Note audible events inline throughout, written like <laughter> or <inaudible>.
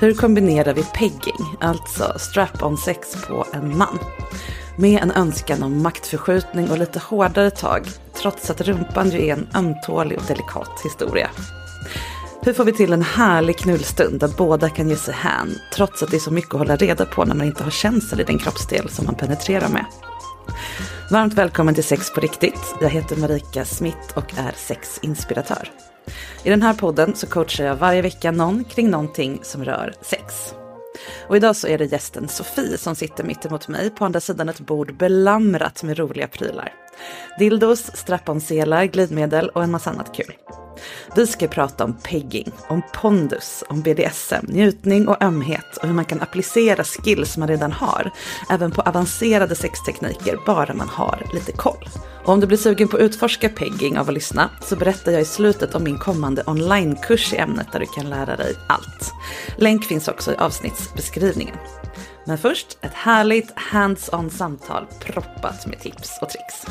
Hur kombinerar vi pegging, alltså strap-on sex på en man, med en önskan om maktförskjutning och lite hårdare tag, trots att rumpan ju är en ömtålig och delikat historia? Hur får vi till en härlig knullstund där båda kan ge sig hän, trots att det är så mycket att hålla reda på när man inte har känsel i den kroppsdel som man penetrerar med? Varmt välkommen till Sex på riktigt. Jag heter Marika Smith och är sexinspiratör. I den här podden så coachar jag varje vecka någon kring någonting som rör sex. Och idag så är det gästen Sofie som sitter mitt emot mig på andra sidan ett bord belamrat med roliga prylar. Dildos, strapponzelar, glidmedel och en massa annat kul. Vi ska prata om pegging, om pondus, om BDSM, njutning och ömhet och hur man kan applicera skills man redan har, även på avancerade sextekniker, bara man har lite koll. Och om du blir sugen på att utforska pegging av att lyssna så berättar jag i slutet om min kommande onlinekurs i ämnet där du kan lära dig allt. Länk finns också i avsnittsbeskrivningen. Men först ett härligt hands-on samtal proppat med tips och tricks.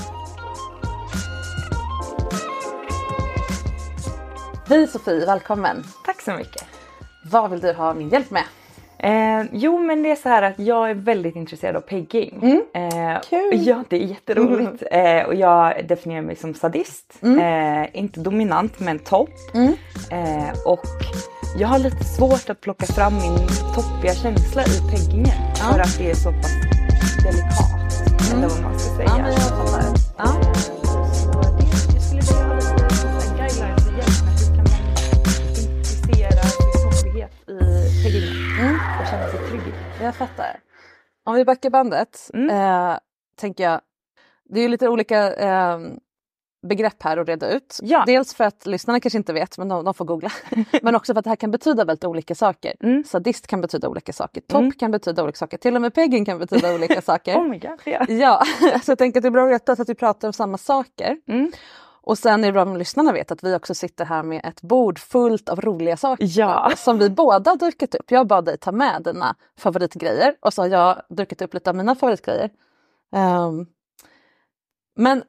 Hej Sofie, välkommen. Tack så mycket. Vad vill du ha min hjälp med? Eh, jo men det är så här att jag är väldigt intresserad av pegging. Mm. Eh, Kul. <laughs> Ja det är jätteroligt. <laughs> Eh, och jag definierar mig som sadist. Eh, inte dominant men topp. Eh, och jag har lite svårt att plocka fram min toppiga känsla i peggingen. För att det är så pass delikat. Eller vad man ska säga. Ja, men jag fattar. Ja. Guidelines och känna sig trygg. Jag fattar. Om vi backar bandet, Mm. eh, tänker jag, det är ju lite olika eh, begrepp här att reda ut. Ja. Dels för att lyssnarna kanske inte vet, men de, de får googla. <laughs> men också för att det här kan betyda väldigt olika saker. Mm. Sadist kan betyda olika saker, topp Mm. kan betyda olika saker, till och med pegging kan betyda olika <laughs> saker. Oh my god. Ja. Ja, <laughs> så jag tänker att det är bra att veta så att vi pratar om samma saker. Mm. Och sen är det bra om lyssnarna vet att vi också sitter här med ett bord fullt av roliga saker. Ja. Som vi båda har dukat upp. Jag bad dig ta med dina favoritgrejer och så har jag dukat upp lite av mina favoritgrejer. Ehm, men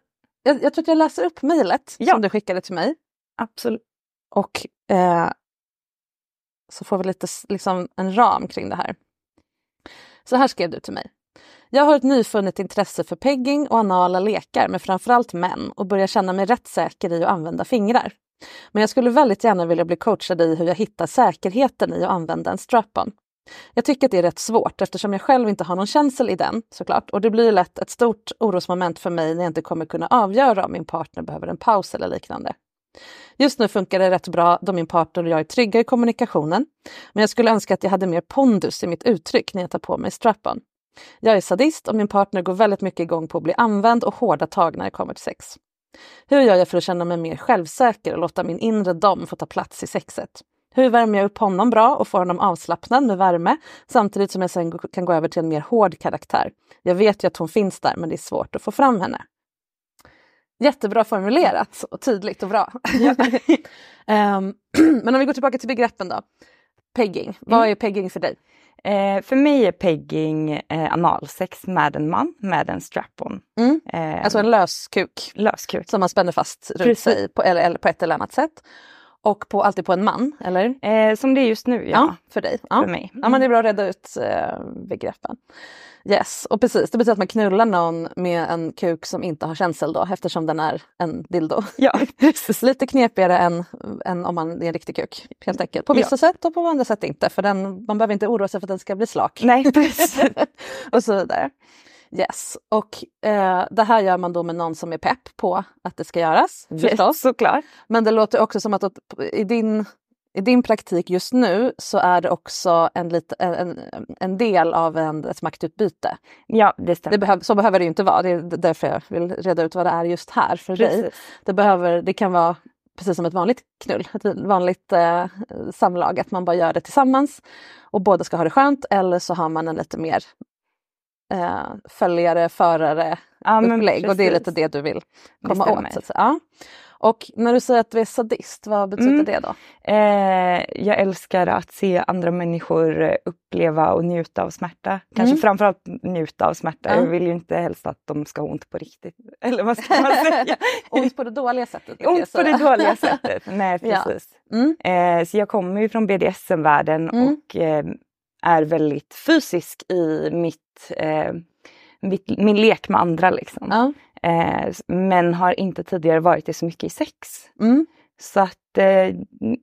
jag, jag tror att jag läser upp mejlet Ja. som du skickade till mig. Absolut. Och eh, så får vi lite liksom, en ram kring det här. Så här skrev du till mig. Jag har ett nyfunnet intresse för pegging och anala lekar med framförallt män och börjar känna mig rätt säker i att använda fingrar. Men jag skulle väldigt gärna vilja bli coachad i hur jag hittar säkerheten i att använda en strap-on. Jag tycker att det är rätt svårt eftersom jag själv inte har någon känsel i den såklart och det blir lätt ett stort orosmoment för mig när jag inte kommer kunna avgöra om min partner behöver en paus eller liknande. Just nu funkar det rätt bra då min partner och jag är trygga i kommunikationen. Men jag skulle önska att jag hade mer pondus i mitt uttryck när jag tar på mig strap-on. Jag är sadist och min partner går väldigt mycket igång på att bli använd och hårda tag när det kommer till sex. Hur gör jag för att känna mig mer självsäker och låta min inre dom få ta plats i sexet? Hur värmer jag upp honom bra och får honom avslappnad med värme samtidigt som jag sen kan gå över till en mer hård karaktär? Jag vet ju att hon finns där men det är svårt att få fram henne. Jättebra formulerat och tydligt och bra. Ja. um, <laughs> <clears throat> men om vi går tillbaka till begreppen då. Pegging, vad mm. är pegging för dig? Eh, för mig är pegging eh, analsex med en man med en strap-on. Mm. Eh, alltså en löskuk. Löskuk. Som man spänner fast runt Precis. sig på, eller, eller på ett eller annat sätt. Och på, alltid på en man, eller? Eh, som det är just nu, ja. ja för dig. Ja. För mig. Mm. Ja, men det är bra att reda ut eh, begreppen. Yes, och precis, det betyder att man knullar någon med en kuk som inte har känsel då eftersom den är en dildo. Ja. <laughs> Lite knepigare än, än om man är en riktig kuk helt enkelt. På vissa ja. sätt och på andra sätt inte för den, man behöver inte oroa sig för att den ska bli slak. Nej, precis. <laughs> och så vidare. Yes, och eh, det här gör man då med någon som är pepp på att det ska göras. Förstås. såklart. Men det låter också som att i din, i din praktik just nu så är det också en, lit, en, en del av en, ett maktutbyte. Ja, det stämmer. Det behöv, så behöver det inte vara, det är därför jag vill reda ut vad det är just här för Precis. dig. Det, behöver, det kan vara precis som ett vanligt knull, ett vanligt eh, samlag, att man bara gör det tillsammans och båda ska ha det skönt eller så har man en lite mer eh, följare, förare, ja, upplägg och det är lite det du vill komma åt. Så att säga. Ja. Och när du säger att du är sadist, vad betyder mm. det då? Eh, jag älskar att se andra människor uppleva och njuta av smärta. Kanske mm. framförallt njuta av smärta. Mm. Jag vill ju inte helst att de ska ha ont på riktigt. <laughs> Eller vad ska man säga? <laughs> ont på det dåliga sättet? Ont på det dåliga <laughs> sättet, nej precis. Ja. Mm. Eh, så jag kommer ju från BDSM-världen mm. och eh, är väldigt fysisk i mitt, eh, mitt min lek med andra. Liksom. Ja. Eh, men har inte tidigare varit det så mycket i sex. Mm. Så att eh,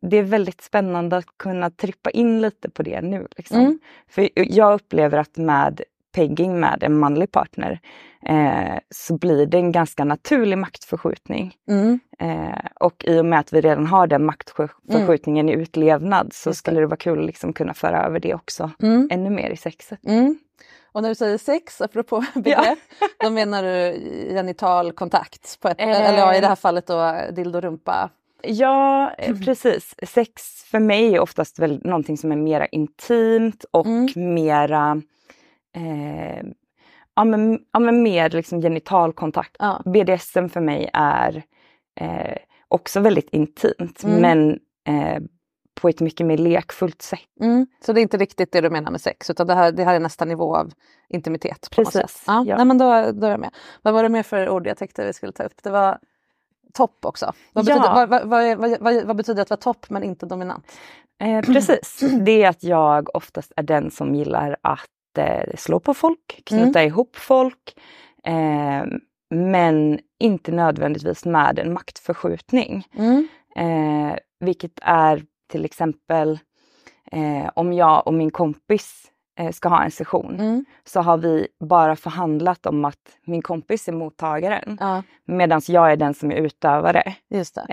det är väldigt spännande att kunna trippa in lite på det nu. Liksom. Mm. För jag upplever att med pegging med en manlig partner eh, så blir det en ganska naturlig maktförskjutning. Mm. Eh, och i och med att vi redan har den maktförskjutningen mm. i utlevnad så Just skulle det. vara kul att liksom kunna föra över det också mm. ännu mer i sexet. Mm. Och när du säger sex, apropå <laughs> begrepp, ja. då menar du genital kontakt? På ett, eh. Eller ja, i det här fallet då dildo-rumpa? Ja, eh, precis. Sex för mig är oftast väl någonting som är mera intimt och mm. mera eh, ja, men, ja, men mer liksom genitalkontakt. Ja. BDSM för mig är eh, också väldigt intimt mm. men eh, på ett mycket mer lekfullt sätt. Mm. Så det är inte riktigt det du menar med sex utan det här, det här är nästa nivå av intimitet? Precis. Ja. ja. Nej, men då, då är jag med. Vad var det mer för ord jag tänkte vi skulle ta upp? Det var topp också. Vad, ja. betyder, vad, vad, vad, vad, betyder att vara topp men inte dominant? Eh, precis, <clears throat> det är att jag oftast är den som gillar att eh, slå på folk, knyta mm. ihop folk. Eh, men inte nödvändigtvis med en maktförskjutning. Mm. Eh, vilket är till exempel eh, om jag och min kompis eh, ska ha en session mm. så har vi bara förhandlat om att min kompis är mottagaren ja. medan jag är den som är utövare. Just eh,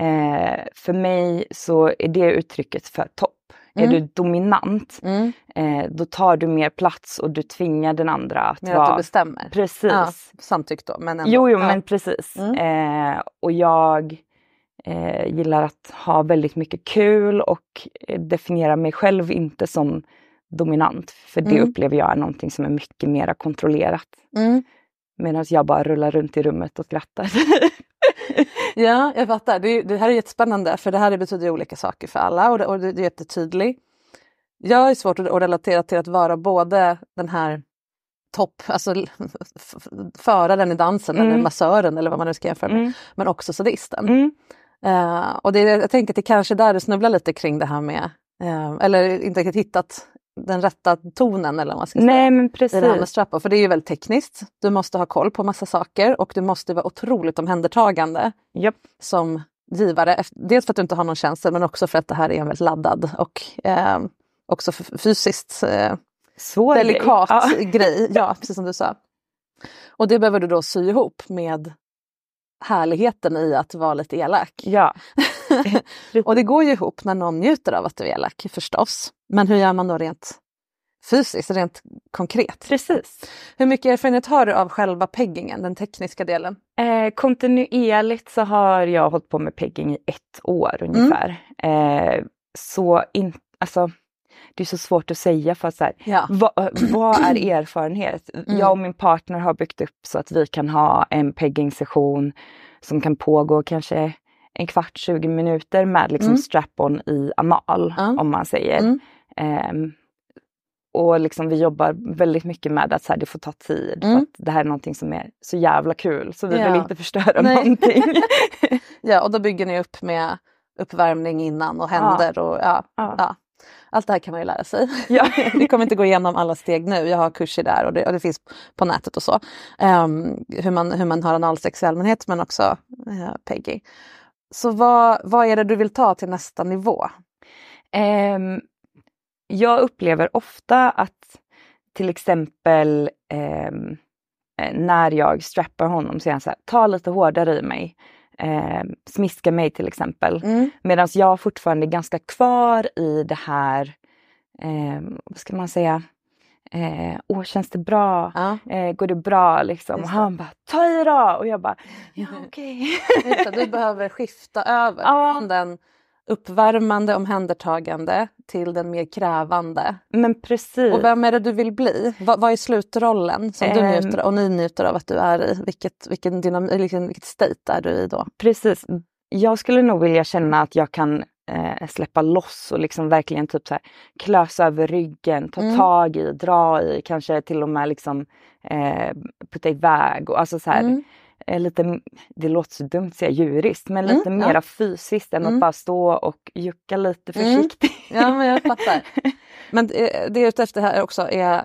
för mig så är det uttrycket för topp. Mm. Är du dominant, mm. eh, då tar du mer plats och du tvingar den andra att Mer vara... att du bestämmer? Precis. Ja, samtyck då? Men ändå. Jo, jo ja. men precis. Mm. Eh, och jag eh, gillar att ha väldigt mycket kul och eh, definiera mig själv inte som dominant. För det Mm. upplever jag är någonting som är mycket mer kontrollerat. Mm. Medan jag bara rullar runt i rummet och skrattar. <laughs> <laughs> Ja, jag fattar. Det, det här är jättespännande för det här betyder olika saker för alla och det, och det, det är jättetydligt. Jag har svårt att, att relatera till att vara både den här topp, alltså föraren i dansen Mm. eller massören eller vad man nu ska jämföra med, Mm. men också sadisten. Mm. Eh, och det, jag tänker att det kanske är där du snubblar lite kring det här med, eh, eller inte riktigt hittat den rätta tonen eller vad man ska säga. Nej men i det här med precis. strap För det är ju väldigt tekniskt. Du måste ha koll på massa saker och du måste vara otroligt omhändertagande Japp. som givare. Dels för att du inte har någon känsla men också för att det här är en väldigt laddad och eh, också fysiskt eh, Svår grej. delikat Ja. <laughs> grej. Ja, precis som du sa. Och det behöver du då sy ihop med härligheten i att vara lite elak. Ja. <laughs> <laughs> Och det går ju ihop när någon njuter av att du är elak förstås. Men hur gör man då rent fysiskt, rent konkret. Precis. Hur mycket erfarenhet har du av själva peggingen, den tekniska delen? Eh, kontinuerligt så har jag hållit på med pegging i ett år ungefär. Eh, så in, alltså, det är så svårt att säga för så här, Ja. vad, vad är erfarenhet? <clears throat> Jag och min partner har byggt upp så att vi kan ha en pegging-session som kan pågå kanske en kvart, 20 minuter med liksom strap-on i anal Ja. om man säger. Mm. Ehm, och liksom vi jobbar väldigt mycket med att så här, det får ta tid. För Mm. att det här är någonting som är så jävla kul så vi Ja. vill inte förstöra Nej. någonting. <laughs> Ja, och då bygger ni upp med uppvärmning innan och händer och ja, ja. Ja. Allt det här kan man ju lära sig. Ja. <laughs> Vi kommer inte gå igenom alla steg nu. Jag har kurser där och det, och det finns på nätet och så. Ehm, hur, man, hur man har analsex i allmänhet men också uh, pegging. Så vad, vad är det du vill ta till nästa nivå? Ehm, jag upplever ofta att till exempel ehm, eh, när jag strappar honom så är han så här, ta lite hårdare i mig. Ehm, smiska mig till exempel. Mm. Medan jag fortfarande är ganska kvar i det här, ehm, vad ska man säga, eh, åh känns det bra? Ja. Eh, går det bra liksom? Och han bara, ta i då! Och jag bara, ja okej. <laughs> Det, Du behöver skifta över Ja. från den uppvärmande, omhändertagande till den mer krävande. Men precis. Och vem är det du vill bli? Vad, vad är slutrollen som du Ehm. njuter och ni njuter av att du är i? Vilket, vilken dynam, vilken, vilket state är du i då? Precis. Jag skulle nog vilja känna att jag kan eh, släppa loss och liksom verkligen typ så här, klösa över ryggen, ta Mm. tag i, dra i, kanske till och med liksom eh, putta iväg. Och alltså så här, Mm. eh, lite, det låter så dumt att säga djuriskt, men Mm, lite ja. mera fysiskt än Mm. att bara stå och jucka lite Mm. försiktigt. Ja, men jag fattar. <laughs> Men det det jag är ute efter här också är,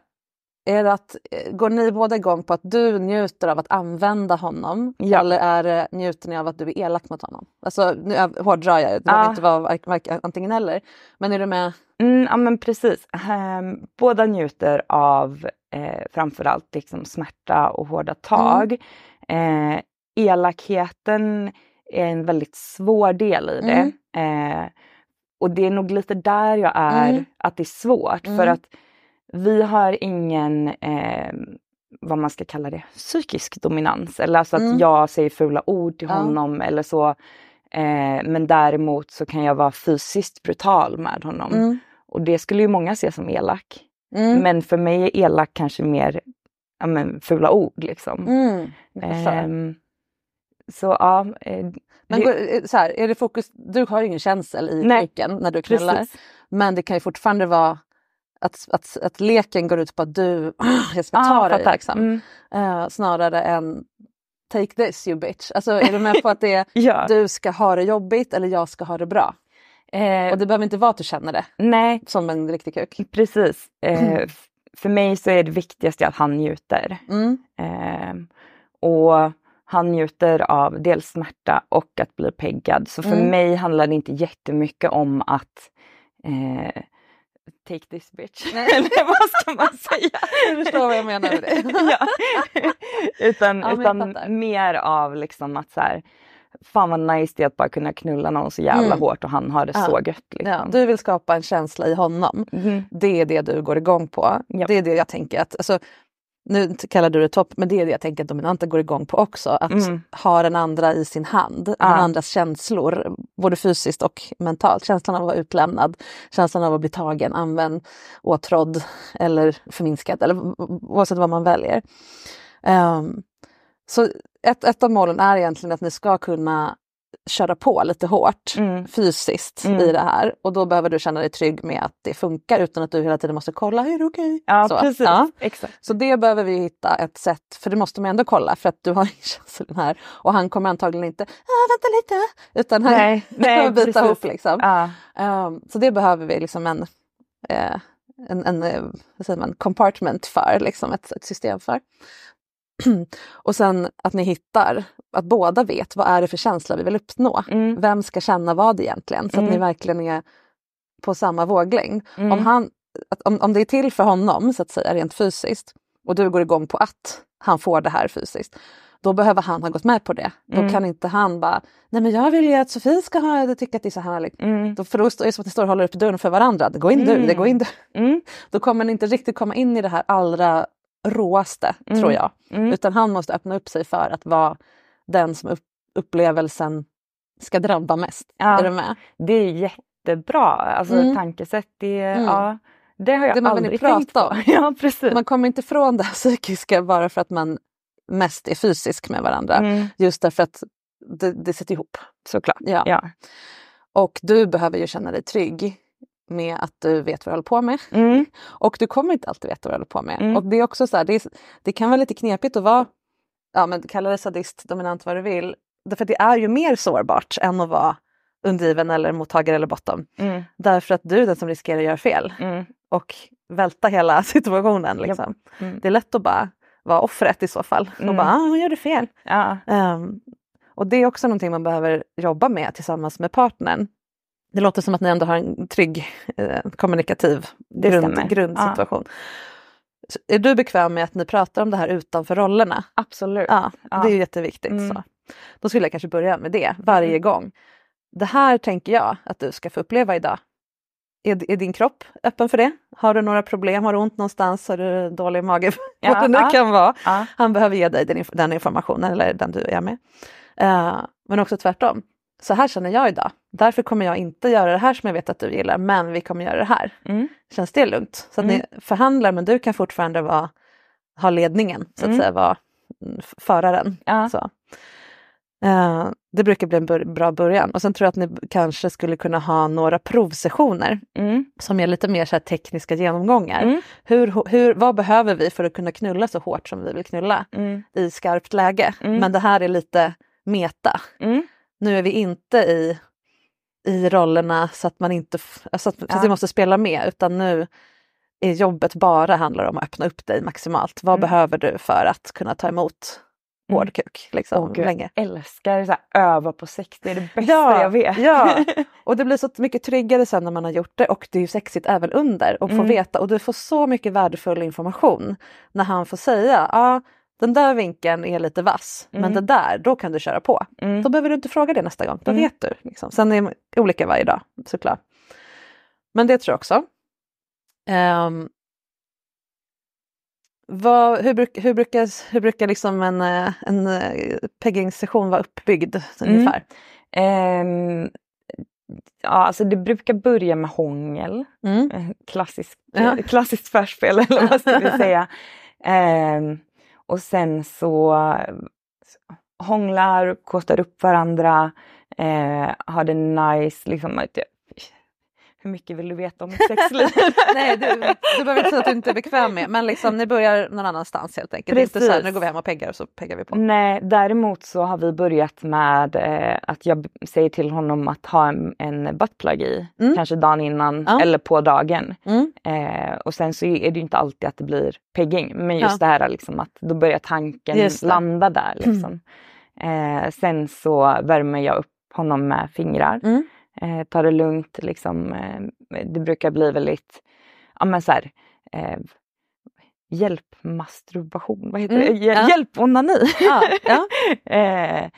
är det att, eh, går ni båda igång på att du njuter av att använda honom? Ja. Eller är det, njuter ni av att du är elak mot honom? Alltså nu hårdrar jag, det behöver Ja. inte vara antingen eller. Men är du med? Mm, ja men precis. Ehm, båda njuter av eh, framförallt liksom smärta och hårda tag. Eh, elakheten är en väldigt svår del i det. Eh, och det är nog lite där jag är, Mm. att det är svårt. För Mm. att vi har ingen, eh, vad man ska kalla det, psykisk dominans. Eller alltså att Mm. jag säger fula ord till Ja. honom eller så. Eh, men däremot så kan jag vara fysiskt brutal med honom. Mm. Och det skulle ju många se som elak. Mm. Men för mig är elak kanske mer ja, men, fula ord liksom. Ehm, så ja. eh, Men går, eh, så här, är det fokus, du har ju ingen känsel i Nej, kuken när du knullar. precis. Men det kan ju fortfarande vara att, att, att leken går ut på att du, <clears throat> jag ska ta dig fattar. liksom. Mm. Eh, snarare än take this you bitch. Alltså är du med på att det är <laughs> Ja. du ska ha det jobbigt eller jag ska ha det bra? Eh, Och det behöver inte vara att du känner det nej, som en riktig kuk. precis. Eh, <clears throat> För mig så är det viktigaste att han njuter. Mm. Ehm, och han njuter av dels smärta och att bli peggad. Så för Mm. mig handlar det inte jättemycket om att eh, take this bitch. <laughs> Eller vad ska man <laughs> säga? Du förstår vad jag menar med det. <laughs> ja. Utan, Ja, utan mer av liksom att så här, fan vad nice det är att bara kunna knulla någon så jävla Mm. hårt och han har det Ja. så gött. Liksom. Ja, du vill skapa en känsla i honom. Mhm. Det är det du går igång på. Ja. Det är det jag tänker att, alltså, nu kallar du det topp, men det är det jag tänker att dominanta går igång på också. Att Mm. ha den andra i sin hand, den andras känslor, både fysiskt och mentalt. Känslan av att vara utlämnad, känslan av att bli tagen, använd, åtrådd eller förminskad, eller oavsett vad man väljer. Ehm, så ett, ett av målen är egentligen att ni ska kunna köra på lite hårt Mm. fysiskt Mm. i det här och då behöver du känna dig trygg med att det funkar utan att du hela tiden måste kolla, är det okej? Ja, Så, precis. ja. Exakt. Så det behöver vi hitta ett sätt, för det måste man ändå kolla för att du har ingen <laughs> känsla i den här och han kommer antagligen inte, ah, vänta lite, utan han Nej, <laughs> nej, bita precis. ihop liksom. Ja. Ehm, så det behöver vi liksom en, eh, en, en eh, vad säger man, compartment för, liksom ett, ett system för. Och sen att ni hittar, att båda vet vad är det för känsla vi vill uppnå. Mm. Vem ska känna vad egentligen? Så att ni Mm. verkligen är på samma våglängd. Mm. Om, han, om, om det är till för honom, så att säga, rent fysiskt, och du går igång på att han får det här fysiskt, då behöver han ha gått med på det. Då Mm. kan inte han bara, nej men jag vill ju att Sofie ska ha det, tycka att det är så härligt. Mm. Då, för då är det som att ni står och håller upp dörren för varandra. Gå in du, det går in du. Mm. Då kommer ni inte riktigt komma in i det här allra råaste, Mm. tror jag. Mm. Utan han måste öppna upp sig för att vara den som upp, upplevelsen ska drabba mest. Ja. Är du med? Det är jättebra alltså, Mm. tankesätt. Det, Mm. ja, det har jag Det aldrig tänkt på. <laughs> Ja, precis. Man kommer inte ifrån det <laughs> psykiska bara för att man mest är fysisk med varandra. Mm. Just därför att det, det sitter ihop. Såklart. Ja. Ja. Och du behöver ju känna dig trygg med att du vet vad du håller på med. Mm. <laughs> Och du kommer inte alltid veta vad du håller på med. Mm. Och det är också så här, det, är, det kan vara lite knepigt att vara, ja men kalla det sadist, dominant vad du vill. Därför att det är ju mer sårbart än att vara undergiven eller mottagare eller bottom. Mm. Därför att du är den som riskerar att göra fel Mm. och välta hela <laughs> situationen. Liksom. Mm. Det är lätt att bara vara offret i så fall. Och Mm. bara, ah, hon gjorde fel. Ja. Ehm, och det är också någonting man behöver jobba med tillsammans med partnern. Det låter som att ni ändå har en trygg eh, kommunikativ Det grund, grundsituation. Så Är du bekväm med att ni pratar om det här utanför rollerna? Absolut. Ja, Ja. det är jätteviktigt. Mm. Så. Då skulle jag kanske börja med det varje gång. Det här tänker jag att du ska få uppleva idag. Är, är din kropp öppen för det? Har du några problem? Har du ont någonstans? Har du dålig mage? <laughs> Ja, Vad det nu ja. kan vara. Ja. Han behöver ge dig den, den informationen eller den du är med. Eh, men också tvärtom. Så här känner jag idag. Därför kommer jag inte göra det här som jag vet att du gillar, men vi kommer göra det här. Mm. Känns det lugnt? Så att Mm. ni förhandlar, men du kan fortfarande vara, ha ledningen, så att Mm. säga, vara mm, föraren. Ja. Så. Eh, det brukar bli en bra början. Och sen tror jag att ni kanske skulle kunna ha några provsessioner Mm. som är lite mer så tekniska genomgångar. Mm. Hur, hur, vad behöver vi för att kunna knulla så hårt som vi vill knulla Mm. i skarpt läge? Mm. Men det här är lite meta. Nu är vi inte i, i rollerna så att man inte alltså att, så Ja. att vi måste spela med utan nu är jobbet bara handlar om att öppna upp dig maximalt. Vad Mm. behöver du för att kunna ta emot Mm. hård kuk? Liksom, gud, länge. Jag älskar så här, öva på sex, det är det bästa Ja, jag vet. ja. <laughs> Och det blir så mycket tryggare sen när man har gjort det och det är ju sexigt även under och få Mm. veta och du får så mycket värdefull information när han får säga ja den där vinkeln är lite vass men Mm. det där, då kan du köra på. Mm. Då behöver du inte fråga det nästa gång, då Mm. vet du. Liksom. Sen är det olika varje dag såklart. Men det tror jag också. Ehm, vad, hur, bruk, hur brukar, hur brukar liksom en, eh, en eh, pegging-session vara uppbyggd Mm. ungefär? Ehm, ja, alltså det brukar börja med hångel. Mm. Eh, Klassisk, Ja. eh, klassiskt förspel eller vad ska vi säga. <laughs> Ehm, och sen så hånglar, kostar upp varandra, eh, har det nice. Liksom, typ, hur mycket vill du veta om mitt sexliv? <laughs> Nej, du, du behöver inte säga att du inte är bekväm med, men liksom, ni börjar någon annanstans helt enkelt. Det är inte så här, Precis. nu går vi hem och peggar och så peggar vi på. Nej, däremot så har vi börjat med eh, att jag säger till honom att ha en, en buttplug i, Mm. kanske dagen innan Ja. eller på dagen. Mm. Eh, och sen så är det ju inte alltid att det blir pegging, men just Ja. det här liksom att då börjar tanken landa där. <clears throat> Liksom. Eh, sen så värmer jag upp honom med fingrar. Mm. Eh, tar det lugnt, liksom, eh, det brukar bli väldigt, ja men så här, eh, hjälpmasturbation, vad heter Mm, det? Hjäl- ja. Hjälponani! Ja, ja. <laughs> eh,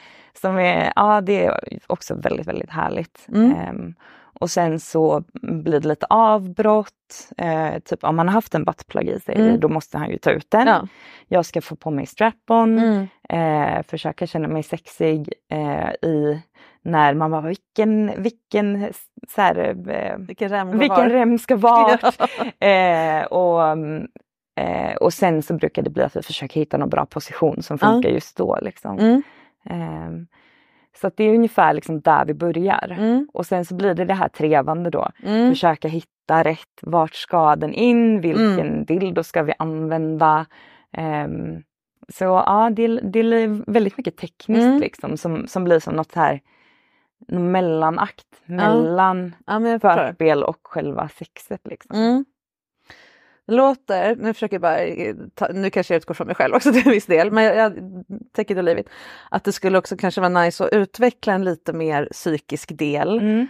som är, ja det är också väldigt, väldigt härligt. Mm. Ehm, och sen så blir det lite avbrott. Eh, typ om man har haft en buttplug i sig, Mm. då måste han ju ta ut den. Ja. Jag ska få på mig strap-on, Mm. eh, försöka känna mig sexig eh, i när man bara, vilken, vilken, så här, eh, Vilken rem går vilken rem ska <laughs> vara. Ja. Eh, och, eh, och sen så brukar det bli att vi försöker hitta någon bra position som Ja. funkar just då. Liksom. Mm. Så det är ungefär liksom där vi börjar. Mm. Och sen så blir det det här trevande då. Mm. Försöka hitta rätt, vart ska den in, vilken dildo ska vi använda. Ehm, så ja, det, det är väldigt mycket tekniskt Mm. liksom som, som blir som något här mellanakt mellan Ja, förstår. förspel och själva sexet. Liksom. Låter, nu försöker jag bara, eh, ta, nu kanske jag utgår från mig själv också <laughs> till en viss del, men jag, jag take it or leave it. Att det skulle också kanske vara nice att utveckla en lite mer psykisk del. Mm.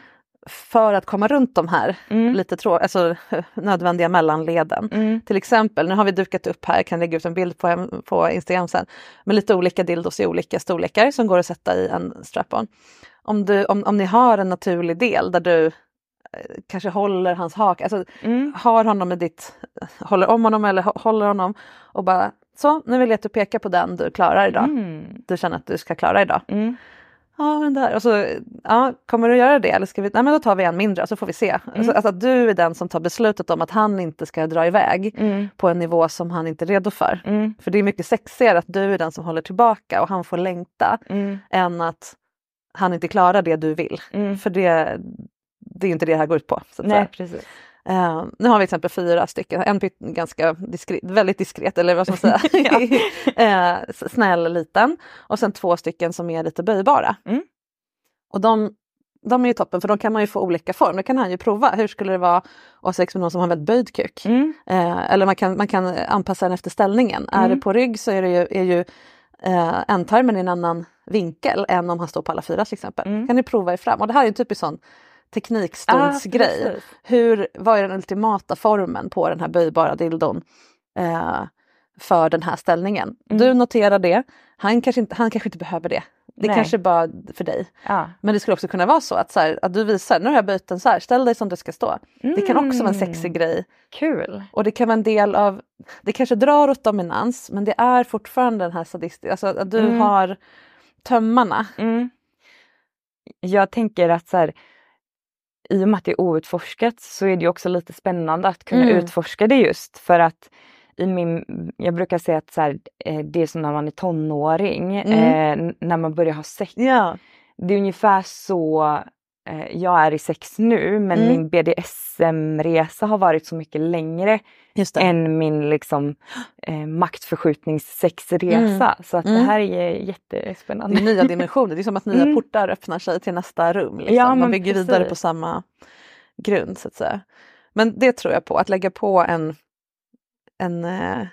för att komma runt de här Mm. lite trå- alltså, <laughs> nödvändiga mellanleden. Mm. Till exempel, nu har vi dukat upp här, jag kan lägga ut en bild på, på Instagram sen, med lite olika dildos i olika storlekar som går att sätta i en strap-on. Om, du, om, om ni har en naturlig del där du kanske håller hans hak, alltså Mm. har honom med ditt, håller om honom eller hå- håller honom och bara så, nu vill jag att du pekar på den du klarar idag. Mm. Du känner att du ska klara idag. Mm. Ja, men där. Och så, ja, kommer du göra det eller ska vi, nej men då tar vi en mindre så får vi se. Alltså, alltså att du är den som tar beslutet om att han inte ska dra iväg Mm. på en nivå som han inte är redo för. Mm. För det är mycket sexigare att du är den som håller tillbaka och han får längta Mm. än att han inte klarar det du vill. Mm. För det, det är inte det det här går ut på. Så Nej, precis. Eh, nu har vi till exempel fyra stycken, en ganska diskret, väldigt diskret eller vad ska man säga, <laughs> <laughs> s- snäll liten och sen två stycken som är lite böjbara. Mm. Och de, de är ju toppen för de kan man ju få olika form. Då kan han ju prova, hur skulle det vara att ha sex med någon som har en väldigt böjd kuk? Mm. Eh, eller man kan, man kan anpassa den efter ställningen. Är Mm. det på rygg så är, det ju, är ju eh, ändtarmen i en annan vinkel än om han står på alla fyra till exempel. Mm. kan ni prova er fram och det här är en typisk sån teknikstundsgrej. Ah. Hur, vad är den ultimata formen på den här böjbara dildon eh, för den här ställningen? Mm. Du noterar det, han kanske inte, han kanske inte behöver det. Det Nej. kanske bara för dig. Ja. Men det skulle också kunna vara så att, så här, att du visar, nu har jag böjt den så här, ställ dig som det ska stå. Det kan också vara en Mm. sexig grej. Kul. Och det kan vara en del av, det kanske drar åt dominans men det är fortfarande den här sadistiska, alltså att du Mm. har tömmarna. Mm. Jag tänker att så här, i och med att det är outforskat så är det också lite spännande att kunna Mm. utforska det just för att i min, jag brukar säga att så här, eh, det är som när man är tonåring, Mm. eh, när man börjar ha sex. Ja. Det är ungefär så jag är i sex nu men Mm. min BDSM-resa har varit så mycket längre det. än min liksom, eh, maktförskjutningssexresa. Så att Mm. det här är Det jättespännande. är nya dimensioner, det är som att nya <laughs> Mm. portar öppnar sig till nästa rum. Liksom. Ja, Man bygger vidare precis. på samma grund så att säga. Men det tror jag på, att lägga på en, en eh,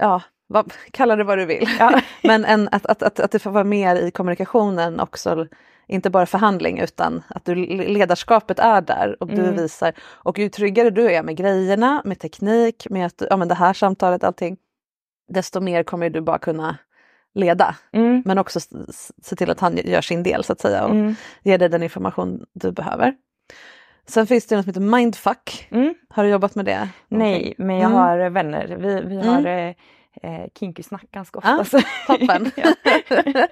ja, vad, kalla det vad du vill. Ja. <laughs> Men en, att, att, att, att det får vara mer i kommunikationen också, inte bara förhandling utan att du, ledarskapet är där och du Mm. visar. Och ju tryggare du är med grejerna, med teknik, med att, ja, men det här samtalet, allting, desto mer kommer du bara kunna leda. Mm. Men också se till att han gör sin del så att säga och Mm. ger dig den information du behöver. Sen finns det något som heter mindfuck. Mm. Har du jobbat med det? Nej, men jag Mm. har vänner. Vi, vi Mm. har eh, eh, kinky snack ganska ofta. <laughs> Ja, så- <laughs> Toppen! <laughs>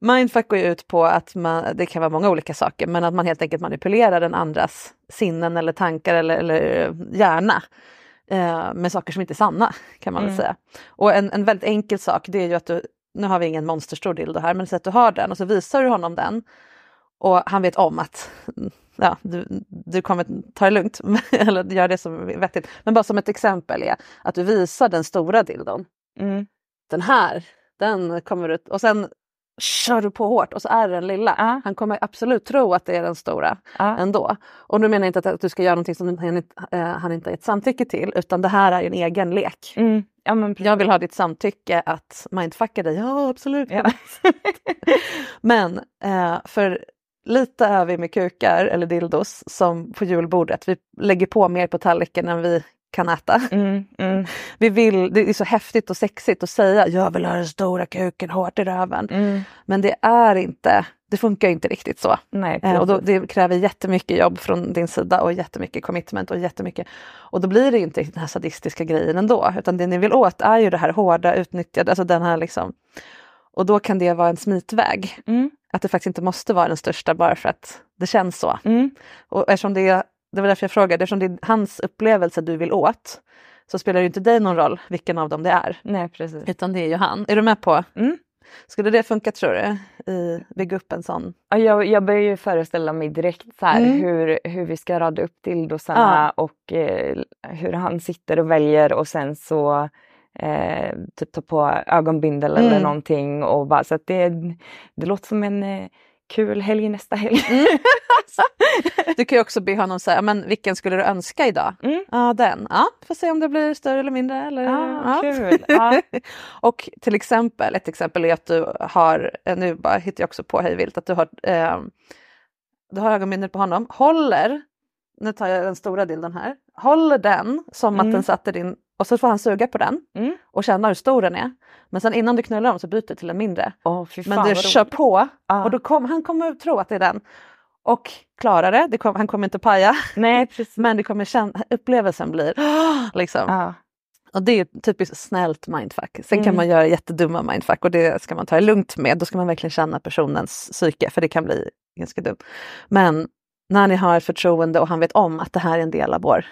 Mindfuck går ju ut på att man, det kan vara många olika saker, men att man helt enkelt manipulerar den andras sinnen eller tankar eller, eller hjärna eh, med saker som inte är sanna kan man Mm. säga. Och en, en väldigt enkel sak det är ju att du, nu har vi ingen monsterstor dildo här, men så att du har den och så visar du honom den och han vet om att <laughs> ja, du, du kommer ta det lugnt <laughs> eller göra det som är vettigt. Men bara som ett exempel är att du visar den stora dildon Mm. den här, den kommer ut och sen kör du på hårt och så är det den lilla. Ja. Han kommer absolut tro att det är den stora Ja. ändå. Och nu menar jag inte att, att du ska göra någonting som han, inte- eh, han inte har gett samtycke till utan det här är en egen lek. Mm. Ja. Jag vill ha ditt samtycke att mindfucka dig. Ja absolut. Ja. <laughs> Men eh, för lite är vi med kukar eller dildos som på julbordet. Vi lägger på mer på tallriken än vi kan äta. Mm. Mm. Vi vill, det är så häftigt och sexigt att säga jag vill ha den stora kuken hårt i röven. Mm. Men det är inte, det funkar inte riktigt så. Nej, Eh, och då, det kräver jättemycket jobb från din sida och jättemycket commitment och jättemycket. Och då blir det inte den här sadistiska grejen ändå. Utan det ni vill åt är ju det här hårda utnyttjade, alltså den här liksom. Och då kan det vara en smitväg. Mm. Att det faktiskt inte måste vara den största bara för att det känns så. Mm. Och eftersom det, är- det var därför jag frågade, eftersom det är hans upplevelse du vill åt så spelar det inte dig någon roll vilken av dem det är. Nej, precis. Utan det är ju han. Är du med på? Mm. Skulle det funka tror du? I bygga upp en sån? Ja, jag, jag börjar ju föreställa mig direkt så här, Mm. hur, hur vi ska rada upp dildosarna och eh, hur han sitter och väljer och sen så eh, typ ta på ögonbindel eller Mm. någonting. Och bara, så att det, det låter som en eh, kul helg nästa helg. Mm. <laughs> Du kan ju också be honom säga, men vilken skulle du önska idag? Mm. Ja, den. Ja, får se om det blir större eller mindre. Eller, Ah, ja. kul. <laughs> Ja. och till exempel, ett exempel är att du har, nu bara hittar jag också på hej vilt, att du har eh, du har ögonbindeln på honom, håller, nu tar jag den stora bilden här, håller den som Mm. att den satte din och så får han suga på den Mm. och känna hur stor den är. Men sen innan du knullar dem så byter du till en mindre. Fy fan Men du kör roligt. på Ja. och då kom, han kommer att tro att det är den. Och klarar det, det kom, han kommer inte paja, Nej, <laughs> precis. men det kommer känna, upplevelsen blir <gasps> liksom. Ja. Och det är ett typiskt snällt mindfuck. Sen kan Mm. man göra jättedumma mindfuck och det ska man ta det lugnt med. Då ska man verkligen känna personens psyke för det kan bli ganska dumt. Men när ni har förtroende och han vet om att det här är en del av vår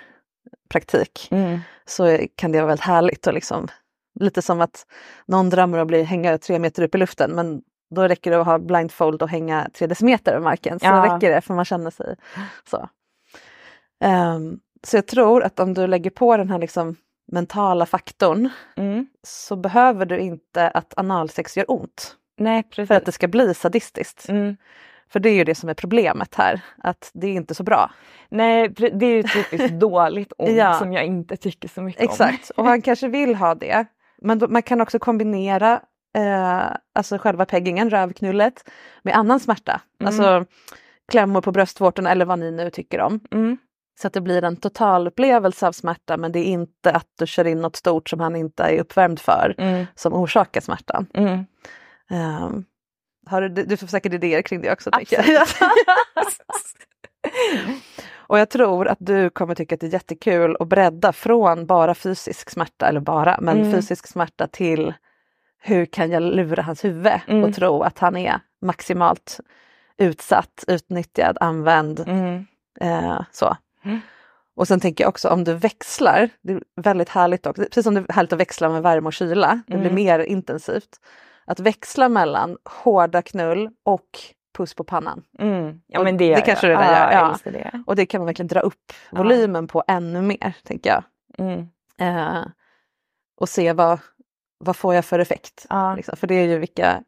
praktik Mm. så kan det vara väldigt härligt och liksom lite som att någon drömmer om att bli, hänga tre meter upp i luften men då räcker det att ha blindfold och hänga tre decimeter över marken. Så Ja. räcker det för man känner sig så. Ehm, så jag tror att om du lägger på den här liksom mentala faktorn Mm. så behöver du inte att analsex gör ont Nej, för att det ska bli sadistiskt. Mm. För det är ju det som är problemet här, att det är inte så bra. Nej, det är ju typiskt <laughs> dåligt ont Ja. som jag inte tycker så mycket om. Exakt, och han kanske vill ha det. Men då, man kan också kombinera eh, alltså själva peggingen, rövknullet, med annan smärta. Mm. Alltså klämmor på bröstvårtorna eller vad ni nu tycker om. Mm. Så att det blir en total upplevelse av smärta men det är inte att du kör in något stort som han inte är uppvärmd för Mm. som orsakar smärtan. Mm. Har du, du får säkert idéer kring det också. Jag. <laughs> och jag tror att du kommer tycka att det är jättekul att bredda från bara fysisk smärta, eller bara, men Mm. fysisk smärta till hur kan jag lura hans huvud Mm. och tro att han är maximalt utsatt, utnyttjad, använd. Mm. Eh, så. Mm. Och sen tänker jag också om du växlar, det är väldigt härligt också, precis som det är härligt att växla med värme och kyla, det blir Mm. mer intensivt. Att växla mellan hårda knull och puss på pannan. Mm. Ja men det, det kanske redan gör, ja. det. Och det kan man verkligen dra upp volymen på ännu mer, tänker jag. Mm. Eh, och se vad, vad får jag för effekt. Liksom. För det är ju vilka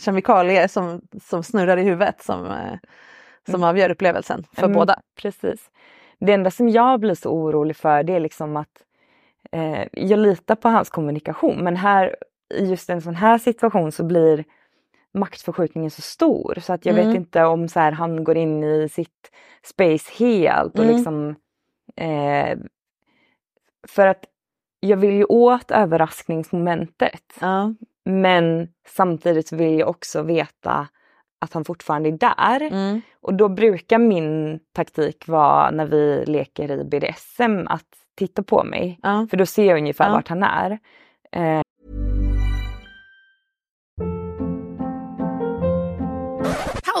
kemikalier som, som snurrar i huvudet som, eh, som avgör upplevelsen för Mm, båda. Precis. Det enda som jag blir så orolig för det är liksom att eh, jag litar på hans kommunikation men här i just en sån här situation så blir maktförskjutningen så stor så att jag Mm. vet inte om så här, han går in i sitt space helt och Mm. liksom eh, för att jag vill ju åt överraskningsmomentet Ja. men samtidigt vill jag också veta att han fortfarande är där. Mm. Och då brukar min taktik vara när vi leker i BDSM att titta på mig. Ja. För då ser jag ungefär Ja. vart han är. Eh,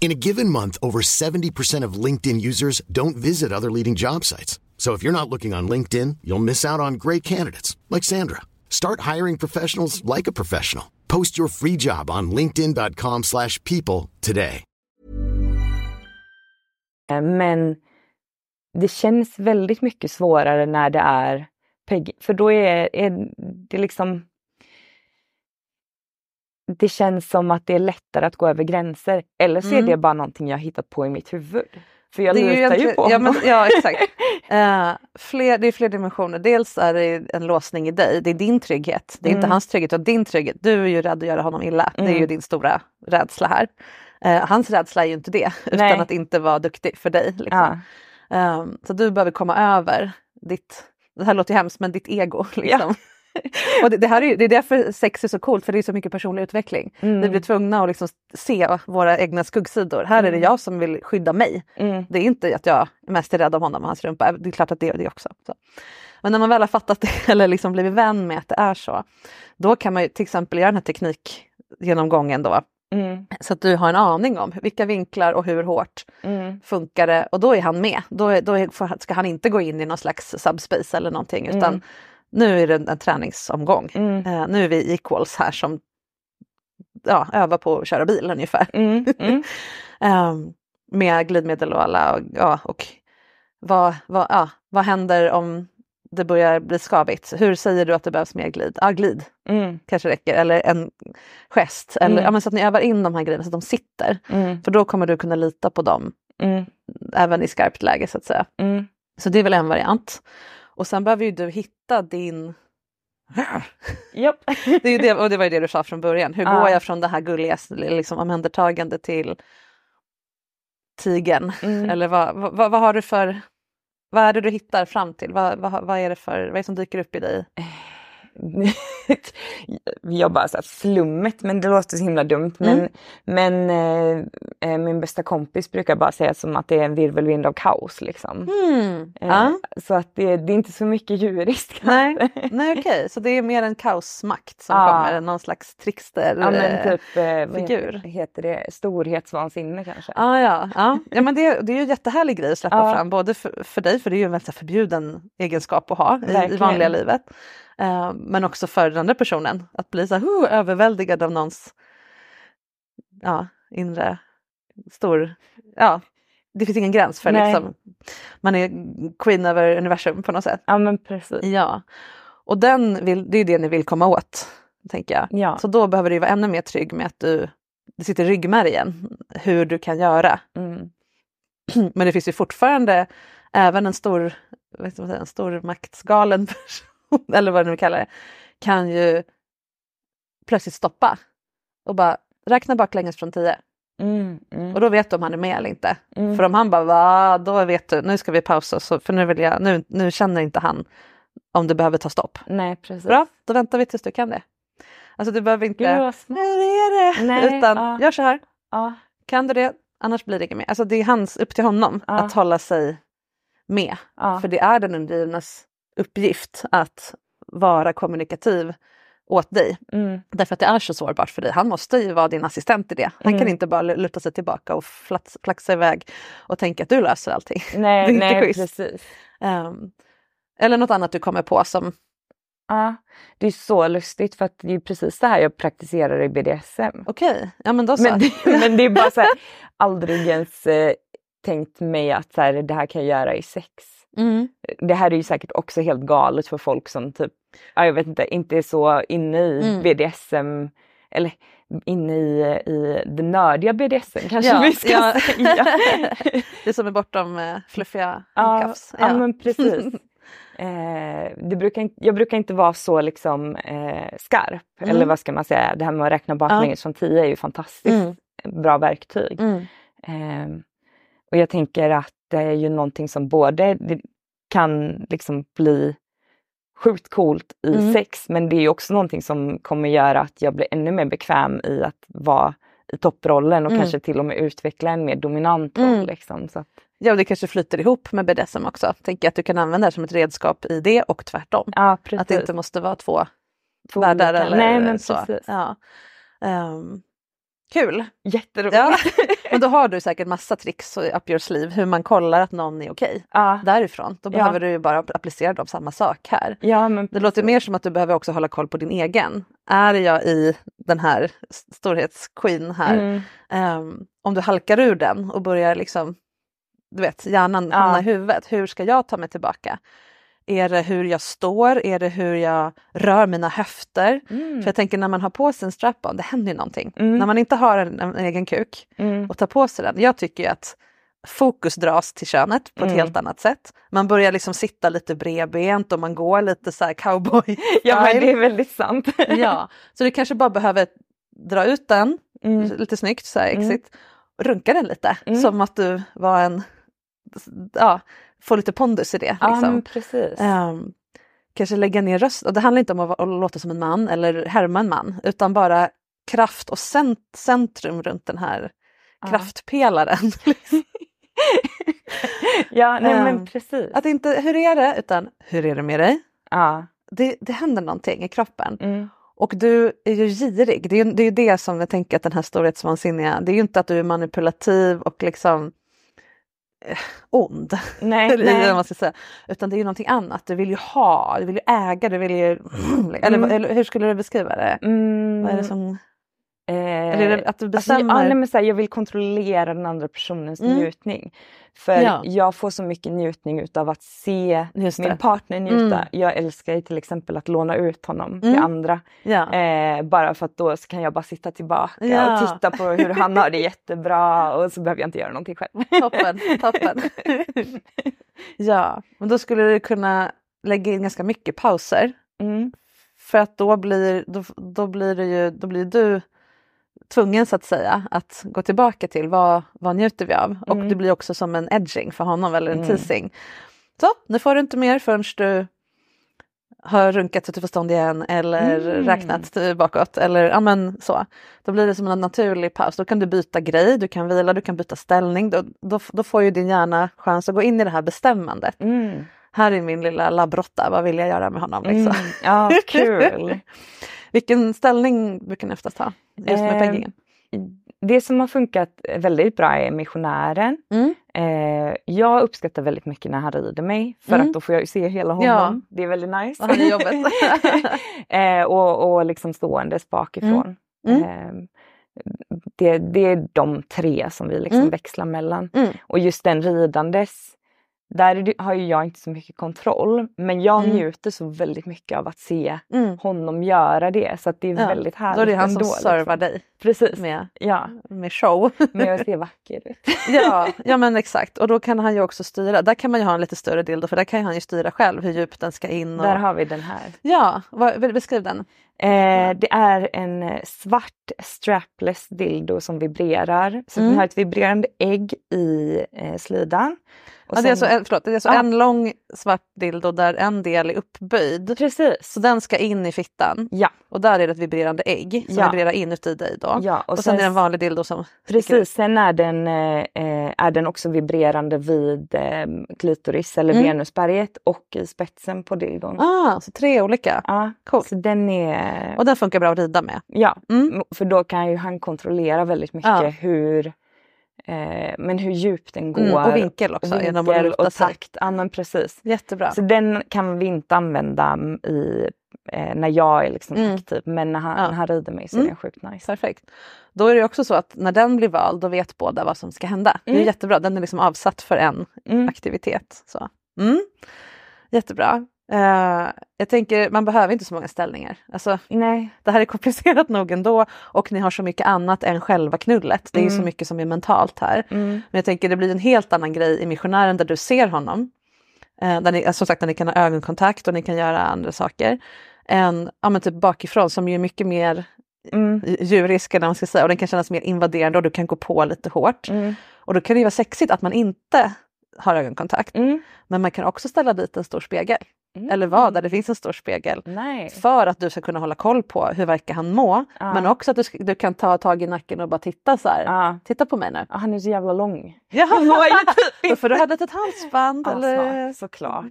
In a given month, over 70% of LinkedIn users don't visit other leading job sites. So if you're not looking on LinkedIn, you'll miss out on great candidates like Sandra. Start hiring professionals like a professional. Post your free job on linkedin.com/people slash people today. Eh, Men det känns väldigt mycket svårare när det är PEG. För då är, är det liksom... Det känns som att det är lättare att gå över gränser. Eller så är Mm. det bara någonting jag har hittat på i mitt huvud. För jag är ju ju på ja, men, ja exakt. <laughs> Eh, fler, det är fler dimensioner. Dels är det en låsning i dig, det är din trygghet. Det är inte Mm. hans trygghet utan din trygghet. Du är ju rädd att göra honom illa. Det är ju Mm. din stora rädsla här. Eh, hans rädsla är ju inte det, <laughs> utan Nej. att inte vara duktig för dig. Liksom. Ja. Eh, så du behöver komma över ditt, det här låter ju hemskt, men ditt ego. <laughs> Liksom. <laughs> Och det, det, här är, det är därför sex är så coolt, för det är så mycket personlig utveckling. Mm. Vi blir tvungna att liksom se våra egna skuggsidor. Här är det jag som vill skydda mig. Mm. Det är inte att jag mest är rädd om honom och hans rumpa. Det är klart att det är det också. Så. Men när man väl har fattat det <laughs> eller liksom blivit vän med att det är så. Då kan man ju till exempel göra den här teknikgenomgången då. Mm. Så att du har en aning om vilka vinklar och hur hårt Mm. funkar det. Och då är han med. Då, är, då är, ska han inte gå in i någon slags subspace eller någonting. Utan Mm. Nu är det en, träningsomgång. Mm. Eh, nu är vi equals här som ja, övar på att köra bil ungefär. Mm. Mm. <laughs> Ehm, med glidmedel och alla. Och, ja, och vad, vad, ja, vad händer om det börjar bli skavigt? Hur säger du att det behövs mer glid? Ja, glid Mm. kanske räcker. Eller en gest. Eller, Mm. ja, men så att ni övar in de här grejerna så att de sitter. Mm. För då kommer du kunna lita på dem Mm. även i skarpt läge så att säga. Mm. Så det är väl en variant. Och sen behöver ju du hitta din... <laughs> Japp. <laughs> Det, är ju det, och det var ju det du sa från början. Hur Ja. går jag från det här gulliga liksom, omhändertagande till tigen? Mm. Eller vad, vad, vad har du för... Vad är det du hittar fram till? Vad, vad, vad är det för, vad är det som dyker upp i dig? <laughs> jag bara så här, flummet, men det låter så himla dumt. Men, Mm. men eh, eh, min bästa kompis brukar bara säga som att det är en virvelvind av kaos. Liksom. Mm. Eh, Ja. Så att det, det är inte så mycket djuriskt. Kanske. <laughs> <laughs> nej okej, så det är mer en kaosmakt som Ja. kommer, någon slags trickster Ja men eh, typ, eh, vad figur. heter, heter det, storhetsvansinne kanske. Ah, ja, ja. ja men det, det är ju en jättehärlig grej att släppa Ja. fram, både för, för dig, för det är ju en väldigt förbjuden egenskap att ha i, i vanliga livet. Eh, men också för den andra personen, att bli så här, "Huh", överväldigad av någons ja, inre stor... Ja, det finns ingen gräns för Nej. liksom. Man är queen över universum på något sätt. Ja men precis. Ja, och den vill, det är ju det ni vill komma åt, tänker jag. Ja. Så då behöver du vara ännu mer trygg med att du, det sitter i ryggmärgen hur du kan göra. Mm. <clears throat> Men det finns ju fortfarande även en stor, ska man säga, en stor maktsgalen person, <laughs> eller vad du nu kallar det, kan ju plötsligt stoppa och bara räkna baklänges från tio. Mm. Mm. Och då vet du om han är med eller inte. Mm. För om han bara, va, då vet du, nu ska vi pausa, så, för nu, vill jag, nu, nu känner inte han om du behöver ta stopp. Nej precis. Bra, då väntar vi tills du kan det. Alltså du behöver inte, Gud det är det, Nej, utan ja. gör så här. Ja. Kan du det, annars blir det inget mer. Alltså det är hans, upp till honom Ja. att hålla sig med. För det är den undergivnas uppgift att vara kommunikativ åt dig. Mm. Därför att det är så sårbart för dig. Han måste ju vara din assistent i det. Han kan Mm. inte bara luta sig tillbaka och flats, flaxa iväg och tänka att du löser allting. <laughs> Nej, Det är inte nej precis. Ehm, eller något annat du kommer på som... Ja, det är så lustigt för att det är precis det här jag praktiserar i BDSM. Okej, ja men då så. Men, <laughs> men det är bara så här, aldrig ens eh, tänkt mig att så här, det här kan jag göra i sex. Mm. Det här är ju säkert också helt galet för folk som typ, ja, jag vet inte, inte är så inne i Mm. BDSM eller inne i, i det nördiga BDSM kanske Ja, vi ska ja. säga. <laughs> <laughs> det som är bortom eh, fluffiga Ja, handcuffs. ja. men precis. <laughs> Eh, det brukar, inte- jag brukar inte vara så liksom eh, skarp. Mm. Eller vad ska man säga, det här med att räkna baklänges från 10 är ju fantastiskt Mm. bra verktyg. Mm. Eh, och jag tänker att det är ju någonting som både kan liksom bli sjukt coolt i Mm. sex men det är ju också någonting som kommer göra att jag blir ännu mer bekväm i att vara i topprollen och Mm. kanske till och med utveckla en mer dominant roll. Mm. Liksom, så att, Ja, och det kanske flyter ihop med BDSM också. Tänker att du kan använda det som ett redskap i det och tvärtom. ja, precis. Att det inte måste vara två, Två världar eller Nej, men så. precis. Ja. Ehm, kul! Jätteroligt. Ja. <laughs> Men då har du säkert massa tricks up your sleeve hur man kollar att någon är okej. Ja. Därifrån. Då Ja. behöver du ju bara applicera dem samma sak här. Ja, men Det låter mer som att du behöver också hålla koll på din egen. Är jag i den här storhetsqueen här? Mm. Ehm, om du halkar ur den och börjar liksom, du vet, hjärnan Ja. hamnar i huvudet. Hur ska jag ta mig tillbaka? Är det hur jag står? Är det hur jag rör mina höfter? Mm. För jag tänker när man har på sig en strap-on, det händer ju någonting. Mm. När man inte har en, en egen kuk Mm. och tar på sig den. Jag tycker att fokus dras till könet på ett Mm. helt annat sätt. Man börjar liksom sitta lite bredbent och man går lite så här cowboy <laughs> Ja, men det är väldigt sant. <laughs> Ja, så du kanske bara behöver dra ut den Mm. lite snyggt, så här Mm. exit, runka den lite som att du var en, ja, få lite pondus i det. Ja, Liksom. men precis. Ehm, kanske lägga ner röst, och det handlar inte om att, att låta som en man eller härma en man, utan bara kraft och cent, centrum runt den här Ja. kraftpelaren. <laughs> Ja, nej, Ehm, men precis. Att inte hur är det, utan hur är det med dig? Ja. Det, det händer någonting i kroppen. Mm. Och du är ju girig. Det är ju det, är det som jag tänker att den här storhetsvansinniga, det är ju inte att du är manipulativ och liksom <laughs> ond. Nej, eller nej. man ska säga. Utan det är ju någonting annat. Du vill ju ha, du vill ju äga, du vill ju... <clears throat> Eller, Mm. eller hur skulle du beskriva det? Mm. Vad är det som... Eh, Eller att du Alltså, ja, bestämmer? men så här, jag vill kontrollera den andra personens Mm. njutning. För Ja. jag får så mycket njutning utav att se min partner njuta. Mm. Jag älskar till exempel att låna ut honom till Mm. andra. Ja. Eh, bara för att då kan jag bara sitta tillbaka Ja. och titta på hur han har det jättebra och så behöver jag inte göra någonting själv. Toppen, toppen. <laughs> ja, men då skulle du kunna lägga in ganska mycket pauser. Mm. För att då blir, då, då blir, det ju, då blir du tvungen så att säga att gå tillbaka till vad, vad njuter vi av? Och Mm. det blir också som en edging för honom eller en Mm. teasing. Så, nu får du inte mer förrän du har runkat så till förstånd igen eller Mm. räknat bakåt eller ja men så. Då blir det som en naturlig paus. Då kan du byta grej, du kan vila, du kan byta ställning. Då, då, då får ju din hjärna chans att gå in i det här bestämmandet. Mm. Här är min lilla labbrotta, vad vill jag göra med honom? Liksom. Mm. Ja, kul. <laughs> Vilken ställning brukar ni oftast ha? Just med Ehm, peggingen? Det som har funkat väldigt bra är missionären. Mm. Eh, jag uppskattar väldigt mycket när han rider mig för Mm. att då får jag se hela honom. Ja. Det är väldigt nice. Och är jobbet. eh, och, och liksom ståendes bakifrån. Mm. Eh, det, det är de tre som vi liksom Mm. växlar mellan. Mm. Och just den ridandes, där har ju jag inte så mycket kontroll. Men jag Mm. njuter så väldigt mycket av att se Mm. honom göra det. Så det är Ja, väldigt härligt Då är det han som servar liksom. dig Precis. med, Ja, med show. med att se vacker ut. <laughs> ja, ja men exakt och då kan han ju också styra. Där kan man ju ha en lite större dildo för där kan han ju styra själv hur djupt den ska in. Och... Där har vi den här. Ja, vad, beskriv den. Eh, det är en svart strapless dildo som vibrerar. Så Mm. den har ett vibrerande ägg i eh, slidan. Och Ja, det är sen- alltså, en, förlåt, det är alltså Ja. en lång svart dildo där en del är uppböjd. Precis. Så den ska in i fittan Ja, och där är det ett vibrerande ägg som Ja. vibrerar inuti dig då. ja. Och, sen, är det en vanlig dildo som. Precis, sen är den, eh, eh, är den också vibrerande vid eh, klitoris eller Mm. venusberget och i spetsen på dildon. Ah, så tre olika. Ja, coolt. Så den är... Och den funkar bra att rida med. Ja, Mm. för då kan ju han kontrollera väldigt mycket Ja. hur eh, men hur djupt den går. Mm, och vinkel också, och, vinkel och takt. Ja, men precis. Jättebra. Så den kan vi inte använda i, eh, när jag är liksom Mm. aktiv men när han, Ja. när han rider mig så Mm. är den sjukt nice. Perfekt. Då är det också så att när den blir vald då vet båda vad som ska hända. Det är Mm. jättebra, den är liksom avsatt för en Mm. aktivitet. Så. Mm. Jättebra. Eh, jag tänker, man behöver inte så många ställningar. Alltså, Nej. det här är komplicerat <laughs> nog ändå och ni har så mycket annat än själva knullet. Det är ju så Mm. mycket som är mentalt här. Mm. Men jag tänker det blir en helt annan grej i missionären där du ser honom. Eh, där ni, som sagt, där ni kan ha ögonkontakt och ni kan göra andra saker. Än ja, men typ bakifrån som ju är mycket mer Mm. djurisk eller man ska säga och den kan kännas mer invaderande och du kan gå på lite hårt. Mm. Och då kan det vara sexigt att man inte har ögonkontakt. Mm. Men man kan också ställa dit en stor spegel. Eller vara där det finns en stor spegel. Nej. För att du ska kunna hålla koll på hur verkar han må. Ja. Men också att du, du kan ta tag i nacken och bara titta så här. Ja. Titta på mig nu. Ja, Han är så jävla lång. Ja, var ju Då <laughs> får du ha ett litet halsband. Ja, eller... såklart.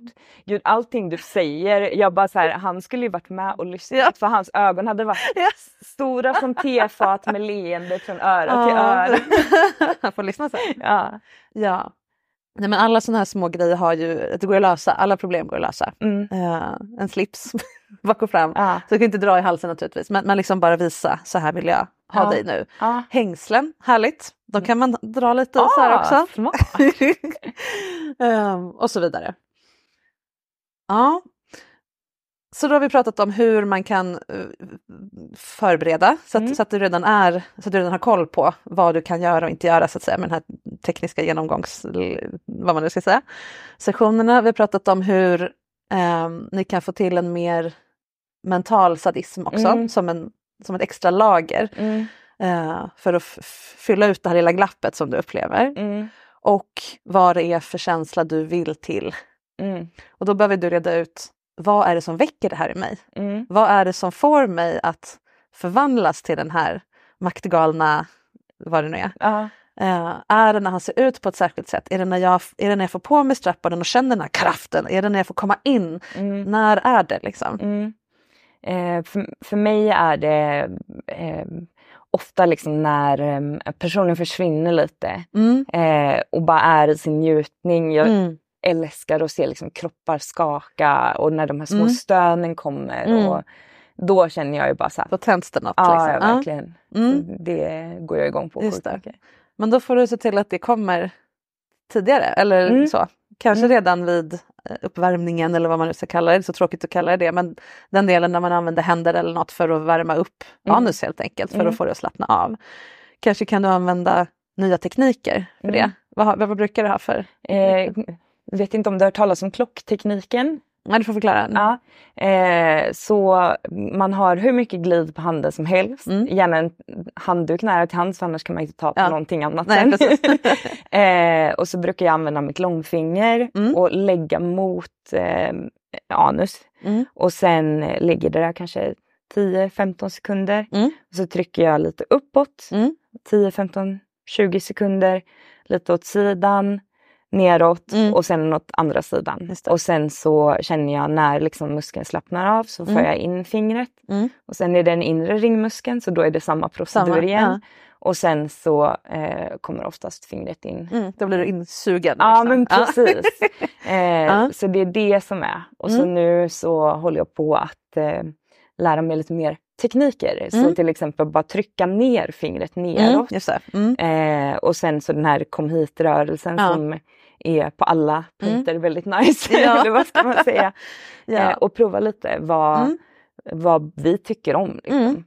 Gud, allting du säger, jag bara så här, han skulle ju varit med och lyssnat Ja. för hans ögon hade varit Yes. stora som tefat med leende från öra till Ja. öra. <laughs> Han får lyssna sen. Ja. Ja. Nej, men alla sådana här små grejer har ju, det går att lösa, alla problem går att lösa. Mm. Eh, en slips <laughs> bak och fram. Ja. Så du kan inte dra i halsen naturligtvis, men, men liksom bara visa, så här vill jag ha Ja. dig nu. Ja. Hängslen, härligt. De kan man dra lite så här Ah, också. <laughs> Ehm, och så vidare. Ja. Så då har vi pratat om hur man kan eh, förbereda så att, Mm. så att du redan är, så att du redan har koll på vad du kan göra och inte göra så att säga med den här tekniska genomgångs, vad man nu ska säga, sessionerna. Vi har pratat om hur ehm, ni kan få till en mer mental sadism också Mm. som, en, som ett extra lager Mm. eh, för att fylla ut det här lilla glappet som du upplever Mm. och vad det är för känsla du vill till. Mm. Och då behöver du reda ut vad är det som väcker det här i mig? Mm. Vad är det som får mig att förvandlas till den här maktgalna, vad det nu är. Ja. Eh, är det när han ser ut på ett särskilt sätt? Är det när jag, är det när jag får på mig strappaden och känner den här kraften? Är det när jag får komma in? Mm. När är det liksom? Mm. Eh, för, för mig är det eh, ofta liksom när eh, personen försvinner lite Mm. eh, och bara är i sin njutning. Jag Mm. Älskar att se liksom kroppar skaka och när de här små Mm. stönen kommer. Mm. Och då känner jag ju bara så här, Då tänds det något. ja, liksom. ja, verkligen. Mm. Det går jag igång på. Just sjukt mycket. Men då får du se till att det kommer tidigare eller Mm. så. Kanske Mm. redan vid eh, uppvärmningen eller vad man nu ska kalla det. Det är så tråkigt att kalla det det. Men den delen när man använder händer eller något för att värma upp Mm. anus helt enkelt. För att få det att slappna av. Kanske kan du använda nya tekniker för det. Vad, vad brukar du ha för? Eh, vet inte om du har hört talas om klocktekniken? Nej, du får förklara. Ja. Eh, så man har hur mycket glid på handen som helst. Mm. Gärna en handduk nära till hands för annars kan man inte ta på Ja. någonting annat Nej, <laughs> eh, och så brukar jag använda mitt långfinger Mm. och lägga mot eh, anus. Mm. Och sen ligger det där kanske 10-15 sekunder. Mm. Och så trycker jag lite uppåt. Mm. 10, 15, 20 sekunder. Lite åt sidan, neråt Mm. och sen åt andra sidan. Och sen så känner jag när liksom muskeln slappnar av så får Mm. jag in fingret. Mm. Och sen är det den inre ringmuskeln så då är det samma procedur Samma, igen. ja. Och sen så eh, kommer oftast fingret in. Mm, då blir du insugen. Ja liksom. men precis. <laughs> eh. Så det är det som är. Och så Mm. nu så håller jag på att eh, lära mig lite mer tekniker. Så Mm. till exempel bara trycka ner fingret Mm, neråt. det. Mm. Eh, och sen så den här kom hit-rörelsen Ja. som är på alla punkter väldigt nice. <laughs> Ja. Eller vad ska man säga? <laughs> Ja. eh, och prova lite vad, Mm. vad vi tycker om. Liksom.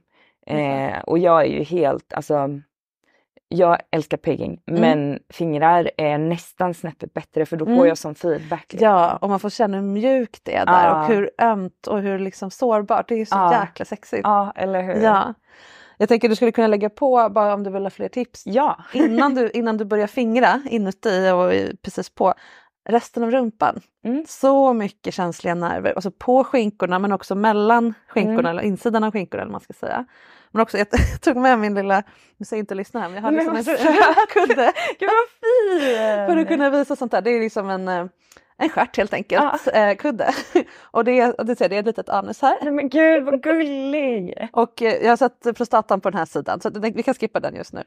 Mm. Eh, och jag är ju helt, alltså jag älskar pegging Mm. men fingrar är nästan snäppet bättre för då får Mm. jag som feedback. liksom. Ja, och man får känna hur mjukt det är där Ja. och hur ömt och hur liksom sårbart. Det är så Ja. jäkla sexigt. Ja, eller hur? Ja. Jag tänker du skulle kunna lägga på, bara om du vill ha fler tips, Ja. <laughs> innan, du, innan du börjar fingra inuti och precis på resten av rumpan. Mm. Så mycket känsliga nerver, alltså på skinkorna men också mellan skinkorna, Mm. eller insidan av skinkorna eller man ska säga. Men också, jag <laughs> tog med min lilla, nu säger inte lyssna här, men jag har liksom en kudde Gud vad fin! <laughs> för att kunna visa sånt där. Det är liksom en, eh, en stjärt helt enkelt, eh, kudde. <laughs> Och det är, det, ser, det är ett litet anus här. Nej men gud vad gullig! Och eh, jag har satt prostatan på den här sidan så vi kan skippa den just nu.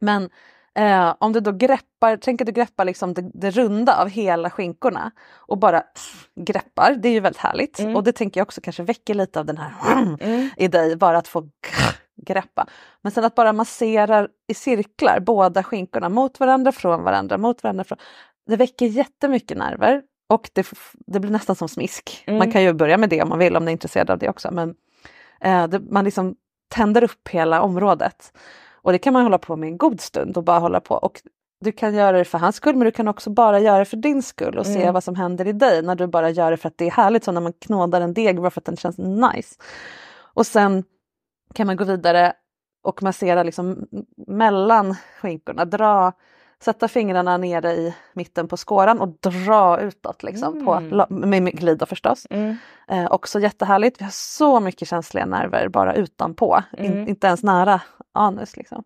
Men eh, om du då greppar, tänk att du greppar liksom det, det runda av hela skinkorna och bara greppar, det är ju väldigt härligt. Mm. Och det tänker jag också kanske väcker lite av den här Mm. i dig, bara att få greppa. Men sen att bara massera i cirklar båda skinkorna mot varandra, från varandra, mot varandra. Från. Det väcker jättemycket nerver och det, det blir nästan som smisk. Mm. Man kan ju börja med det om man vill, om man är intresserad av det också. Men eh, det, man liksom tänder upp hela området. Och det kan man hålla på med en god stund och bara hålla på. Och du kan göra det för hans skull men du kan också bara göra det för din skull och se Mm. vad som händer i dig när du bara gör det för att det är härligt, som när man knådar en deg bara för att den känns nice. Och sen kan man gå vidare och massera liksom mellan skinkorna, dra sätta fingrarna nere i mitten på skåran och dra utåt liksom, på, med, med glid då förstås. Eh, också jättehärligt. Vi har så mycket känsliga nerver bara utanpå, In, inte ens nära anus. Liksom.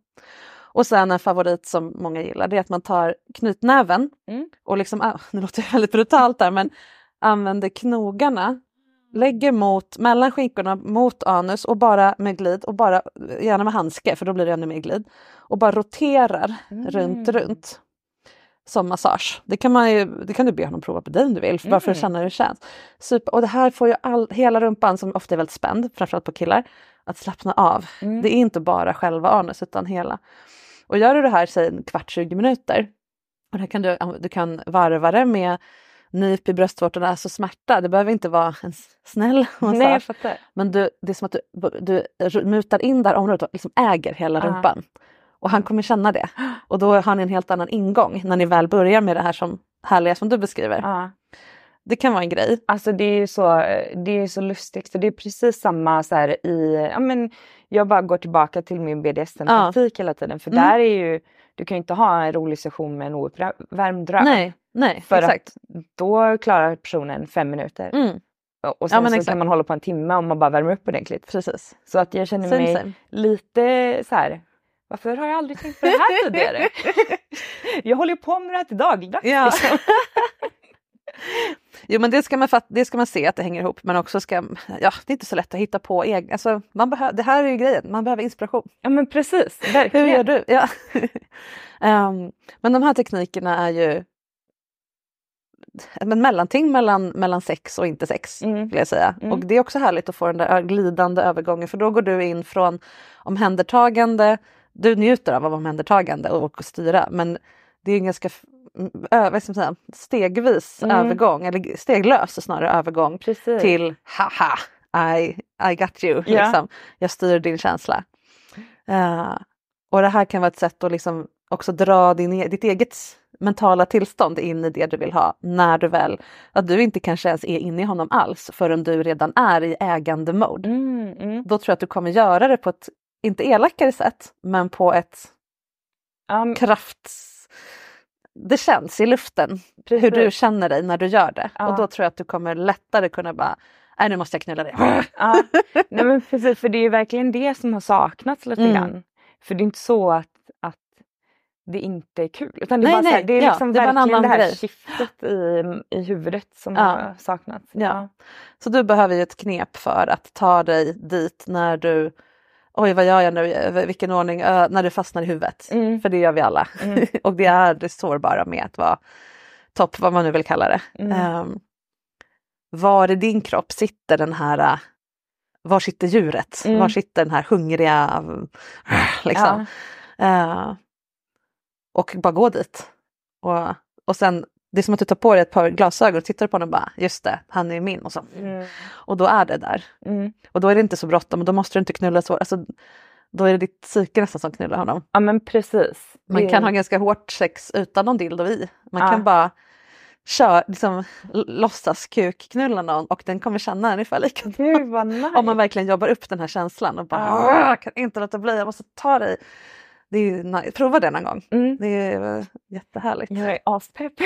Och sen en favorit som många gillar det är att man tar knytnäven och liksom, ah, nu låter det väldigt brutalt där men använder knogarna lägger mot, mellan skinkorna mot anus och bara med glid och bara, gärna med handske för då blir det ännu mer glid. Och bara roterar runt, runt. Som massage. Det kan, man ju, det kan du be honom prova på dig om du vill, för bara för att känna hur det känns. Super. Och det här får ju all, hela rumpan som ofta är väldigt spänd, framförallt på killar, att slappna av. Det är inte bara själva anus utan hela. Och gör du det här säg en kvart, 20 minuter, och det kan du, du kan varva det med nyp i bröstvårtorna, alltså smärta. Det behöver inte vara en snäll <laughs> massage. Nej, jag fattar. Men du, det är som att du, du mutar in det här området och liksom äger hela Ja. rumpan. Och han kommer känna det. <gasps> Och då har ni en helt annan ingång när ni väl börjar med det här som härliga som du beskriver. Ja. Det kan vara en grej. Alltså det är så, det är så lustigt för det är precis samma så här i, ja men jag bara går tillbaka till min BDSM-praktik hela tiden för Mm. där är ju, du kan inte ha en rolig session med en ouppvärmd röv. Nej, nej, För exakt. att då klarar personen fem minuter. Mm, Och sen men så exakt. kan man hålla på en timme om man bara värmer upp ordentligt. precis. Så att jag känner mig lite så här. Varför har jag aldrig tänkt på det här tidigare? <laughs> jag håller ju på med det här till dagligdags. Ja. liksom. <laughs> Jo men det ska, man det ska man se att det hänger ihop men också ska, ja det är inte så lätt att hitta på egen, alltså, man det här är ju grejen, man behöver inspiration. ja men precis, Hur verkligen. gör du? Ja. <laughs> Ehm, men de här teknikerna är ju men mellanting mellan, mellan sex och inte sex, Mm. vill jag säga. Mm. Och det är också härligt att få den där glidande övergången för då går du in från omhändertagande, du njuter av omhändertagande och, och styra men det är en ganska ö, vad ska man säga, stegvis Mm. övergång, eller steglös snarare övergång Precis. till haha, I, I got you, Ja. liksom. jag styr din känsla. Eh, och det här kan vara ett sätt att liksom också dra din, e- ditt eget mentala tillstånd in i det du vill ha när du väl, att du inte kanske ens är inne i honom alls förrän du redan är i ägande mode. Mm, mm. Då tror jag att du kommer göra det på ett, inte elakare sätt, men på ett men kraft... Det känns i luften hur du känner dig när du gör det. Ja. Och då tror jag att du kommer lättare kunna bara, nej nu måste jag knulla dig. Ja, <laughs> nej men precis för det är ju verkligen det som har saknats lite Mm. grann. För det är inte så att, att det inte är kul utan det är, Nej, bara så här, nej, det är ja, liksom det är verkligen det här grej. skiftet i, i huvudet som Ja. har saknats. Ja. Så du behöver ju ett knep för att ta dig dit när du, oj vad gör jag nu, vilken ordning, när du fastnar i huvudet. Mm. För det gör vi alla. Mm. <laughs> och det är det sårbara med att vara topp, vad man nu vill kalla det. Mm. Ehm, var i din kropp sitter den här, äh, var sitter djuret? Mm. Var sitter den här hungriga, äh, liksom. Eh, och bara gå dit. Och, och sen, det är som att du tar på dig ett par glasögon och tittar på honom och bara, just det, han är min. Och, så, Mm. och då är det där. Mm. Och då är det inte så bråttom och då måste du inte knulla så. Alltså, då är det ditt psyke nästan som knullar honom. Ja men precis. Man kan ha ganska hårt sex utan någon dildo i. Man Ja. kan bara köra, liksom, låtsas kukknulla någon och den kommer känna ungefär likadant. Nice. Om man verkligen jobbar upp den här känslan och bara Ja. "Åh, kan inte låta bli, jag måste ta dig. Det är ju nice. Prova det någon gång. Mm. Det är eh, jättehärligt. Jag är aspepp. <laughs>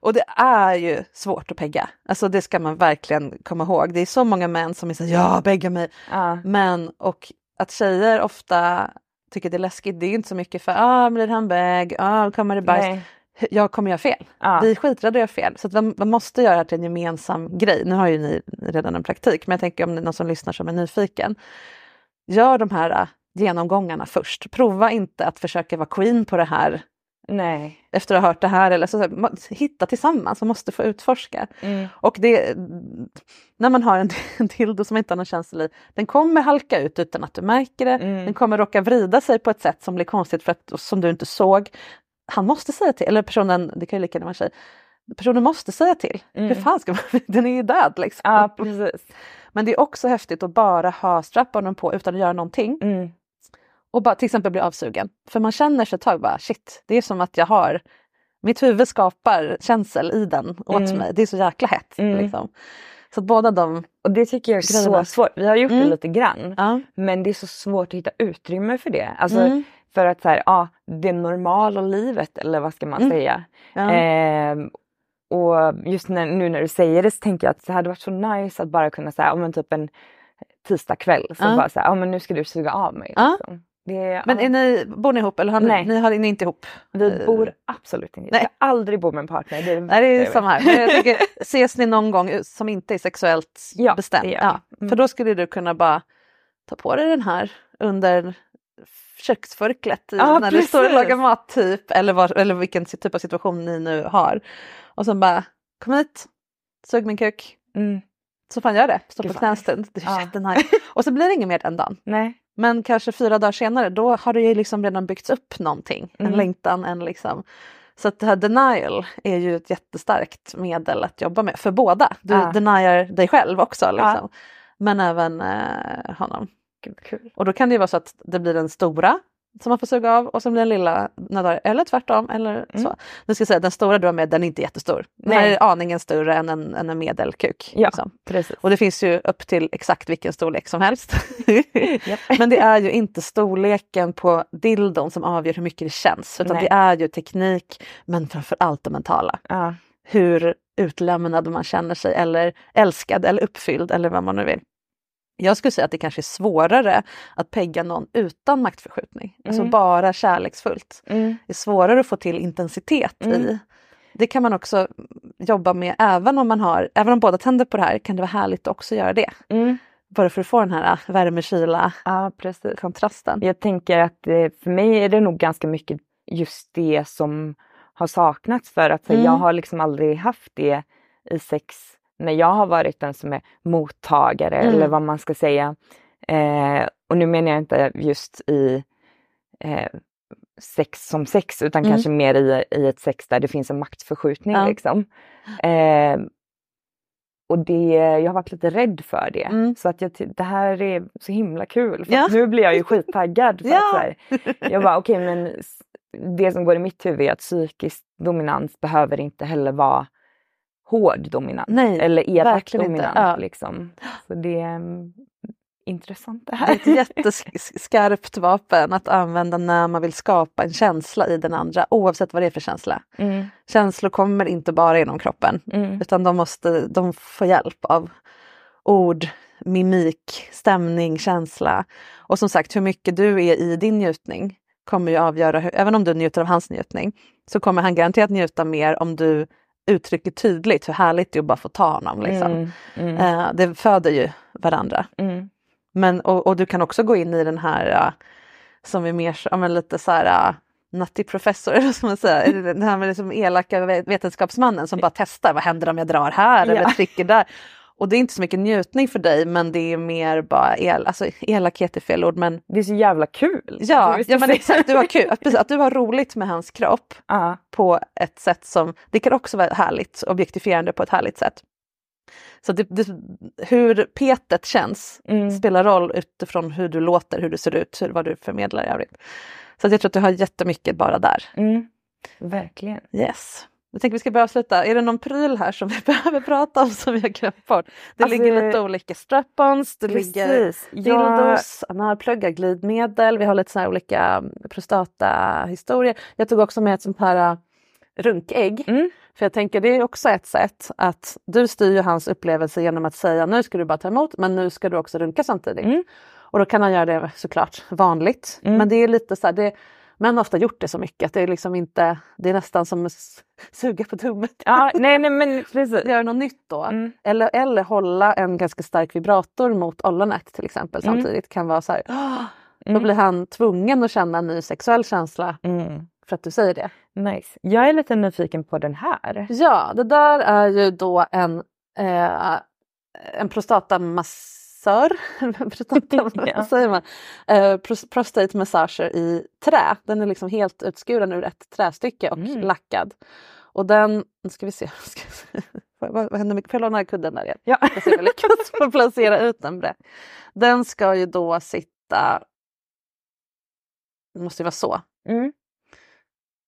Och det är ju svårt att pegga. Alltså det ska man verkligen komma ihåg. Det är så många män som är så ja, pegga mig. ja. Men och att tjejer ofta tycker det är läskigt, det är inte så mycket för ah, blir han bäg, ah, kommer det bajs. Nej. Jag kommer göra fel. Ja. Vi är skiträdda att göra fel. Så man, man måste göra det till en gemensam grej. Nu har ju ni redan en praktik, men jag tänker om det är någon som lyssnar som är nyfiken. Gör de här äh, genomgångarna först. Prova inte att försöka vara queen på det här Nej. efter att ha hört det här. Eller så, hitta tillsammans och måste få utforska. Mm. Och det, när man har en, <laughs> en dildo som inte har någon känsla i, den kommer halka ut utan att du märker det. Mm. Den kommer råka vrida sig på ett sätt som blir konstigt för att, som du inte såg. Han måste säga till, eller personen, det kan ju lika gärna vara en tjej, personen måste säga till. Mm. Hur fan ska man, <laughs> den är ju död liksom. Ja precis. Men det är också häftigt att bara ha strap-onen på utan att göra någonting Mm. och bara till exempel bli avsugen. För man känner sig ett tag bara shit, det är som att jag har mitt huvud skapar känsel i den åt Mm. mig. Det är så jäkla hett. Mm. Liksom. Så att båda de... Och det tycker jag är Grejerna. så svårt. Vi har gjort det Mm. lite grann. Ja. Men det är så svårt att hitta utrymme för det. Alltså, Mm. för att så här, ja, det normala livet eller vad ska man säga. Ja. Ehm, och just när, nu när du säger det så tänker jag att det hade varit så nice att bara kunna säga, ja men typ en tisdag kväll så Ja. bara säga, ja men nu ska du suga av mig. Liksom. Det, Men är ni, bor ni ihop eller har ni, Nej. ni har ni inte ihop? vi Eh, bor absolut inte, nej. jag ska aldrig bo med en partner. Det är det Nej det är samma vet. här. Tänker, ses ni någon gång som inte är sexuellt <laughs> Ja, bestämd? det Ja. Mm. För då skulle du kunna bara ta på dig den här under köksförklet i- när du står och precis. lagar mat typ eller, vad, eller vilken typ av situation ni nu har. Och sen bara kom hit, sug min kuk. Mm. Så fan gör det, stå på knä en stund. Det är jättenice. Och så blir det inget mer den dagen. Nej. Men kanske fyra dagar senare då har det ju liksom redan byggts upp någonting. En Mm. längtan, en liksom. Så att det här denial är ju ett jättestarkt medel att jobba med för båda. Du Ja. deniar dig själv också liksom. Ja. Men även eh, honom. Gud vad kul. Och då kan det ju vara så att det blir den stora som man får suga av och sen blir den lilla några dagar, eller tvärtom. Eller Mm. så. Nu ska jag säga den stora du har med den är inte jättestor. Den Nej. är aningen större än en, än en medelkuk. Ja, liksom. precis. Och det finns ju upp till exakt vilken storlek som helst. <laughs> Men det är ju inte storleken på dildon som avgör hur mycket det känns utan Nej. det är ju teknik men framför allt det mentala. Ja. Hur utlämnad man känner sig eller älskad eller uppfylld eller vad man nu vill. Jag skulle säga att det kanske är svårare att pegga någon utan maktförskjutning. Alltså Mm. bara kärleksfullt. Mm. Det är svårare att få till intensitet Mm. i. Det kan man också jobba med även om man har, även om båda tänder på det här kan det vara härligt att också göra det. Mm. Bara för att få den här äh, värme-kyla Ja, kontrasten. Jag tänker att eh, för mig är det nog ganska mycket just det som har saknats för att Mm. jag har liksom aldrig haft det i sex när jag har varit den som är mottagare Mm. eller vad man ska säga. Eh, och nu menar jag inte just i eh, sex som sex utan Mm. kanske mer i, i ett sex där det finns en maktförskjutning. Ja. Liksom. Eh, och det, jag har varit lite rädd för det. Mm. Så att jag, det här är så himla kul. För Ja. nu blir jag ju skittaggad. För Ja. att, så här, jag bara okej men det som går i mitt huvud är att psykisk dominans behöver inte heller vara hård dominans. Nej, eller elak dominans. Ja. Liksom. Så det är mm, intressant det Det är här. ett jätteskarpt vapen att använda när man vill skapa en känsla i den andra oavsett vad det är för känsla. Mm, Känslor kommer inte bara genom kroppen mm, utan de måste de får hjälp av ord, mimik, stämning, känsla. Och som sagt hur mycket du är i din njutning kommer ju avgöra, hur, även om du njuter av hans njutning, så kommer han garanterat njuta mer om du uttrycker tydligt hur härligt det är att bara få ta honom. Liksom. mm, mm, Eh, det föder ju varandra. mm. Men, och, och du kan också gå in i den här ja, som är mer ja, men lite så här ja, nutty professor, <laughs> eller vad man säga, <laughs> den här med liksom elaka ve- vetenskapsmannen som bara testar, vad händer om jag drar här eller Ja. trycker där? Och det är inte så mycket njutning för dig men det är mer bara el, alltså elakhet är fel ord men Det är så jävla kul. ja, ja men exakt, du har kul, att, precis, att du har roligt med hans kropp <laughs> Ja, på ett sätt som, det kan också vara härligt, objektifierande på ett härligt sätt. Så det, det, hur petet känns mm. spelar roll utifrån hur du låter, hur du ser ut, hur, vad du förmedlar i övrigt. Så att jag tror att du har jättemycket bara där. Mm. Verkligen. Yes. Jag tänker vi ska börja avsluta. Är det någon pryl här som vi <laughs> behöver prata om som vi har glömt bort? Det Alltså, ligger lite olika strap-ons, det ligger Precis. Jag, dildos, analpluggar, glidmedel, vi har lite så här olika prostatahistorier. Jag tog också med ett sånt här äh, runkägg. Mm. För jag tänker det är också ett sätt att du styr ju hans upplevelse genom att säga nu ska du bara ta emot men nu ska du också runka samtidigt. Mm. Och då kan han göra det såklart vanligt. Mm. Men det är lite så här, det, män har ofta gjort det så mycket att det är liksom inte, det är nästan som suga på tummet. ja, nej, nej men precis. Göra något nytt då. Mm. Eller, eller hålla en ganska stark vibrator mot ollonet till exempel Mm. samtidigt kan vara så här, "Åh!" Då Mm. blir han tvungen att känna en ny sexuell känsla Mm. för att du säger det. Nice. Jag är lite nyfiken på den här. Ja, det där är ju då en, eh, en prostatamassör. <laughs> <laughs> Ja. Vad säger man? Eh, pros- prostate massager i trä. Den är liksom helt utskuren ur ett trästycke och Mm. lackad. Och den, nu ska vi se, <laughs> ska vi se. vad, vad händer med, får jag låna kudden där igen? Ja. Jag ser lyckas få placera ut den brett. Den ska ju då sitta, det måste ju vara så. Mm.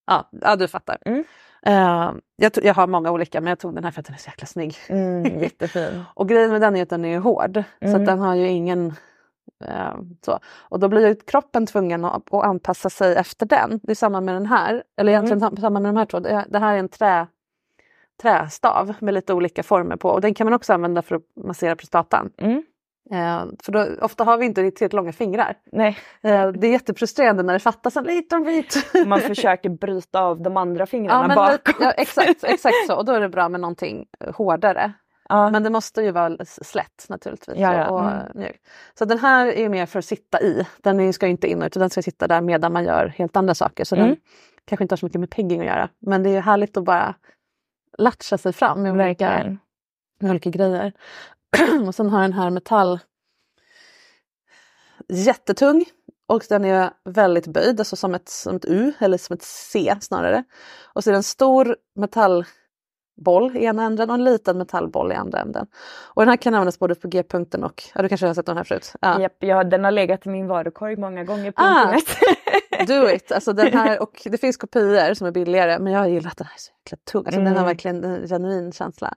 Ja, ja du fattar. Mm. Eh, jag, jag har många olika men jag tog den här för att den är så jäkla snygg. Mm, <laughs> jättefin. Och grejen med den är att den är hård så Mm. att den har ju ingen Eh, så. Och då blir ju kroppen tvungen att, att anpassa sig efter den. Det är samma med den här, eller egentligen mm. samma med de här två. Det här är en trä, trästav med lite olika former på och den kan man också använda för att massera prostatan. Mm. Eh, för då, ofta har vi inte riktigt långa fingrar. Nej. Eh, det är jättefrustrerande när det fattas en liten bit. <laughs> Man försöker bryta av de andra fingrarna ja, bakåt. Ja, exakt, <laughs> exakt så och då är det bra med någonting hårdare. Ja. Men det måste ju vara slätt naturligtvis. Ja, ja. Och, mm. Så den här är mer för att sitta i. Den ska inte in utan den ska sitta där medan man gör helt andra saker. Så mm. den kanske inte har så mycket med pegging att göra. Men det är härligt att bara latcha sig fram med olika, med olika grejer. <clears throat> och sen har den här metall jättetung och den är väldigt böjd, alltså som ett, som ett U eller som ett C snarare. Och så är det en stor metallboll i ena änden och en liten metallboll i andra änden. Och den här kan användas både på G-punkten och, ja du kanske har sett den här förut? Ja. Japp, ja, den har legat i min varukorg många gånger på ah, internet. <laughs> do it! Alltså den här, och det finns kopior som är billigare men jag gillar att den här är så jäkla tung. Alltså, mm. Den har mm. verkligen en genuin känsla.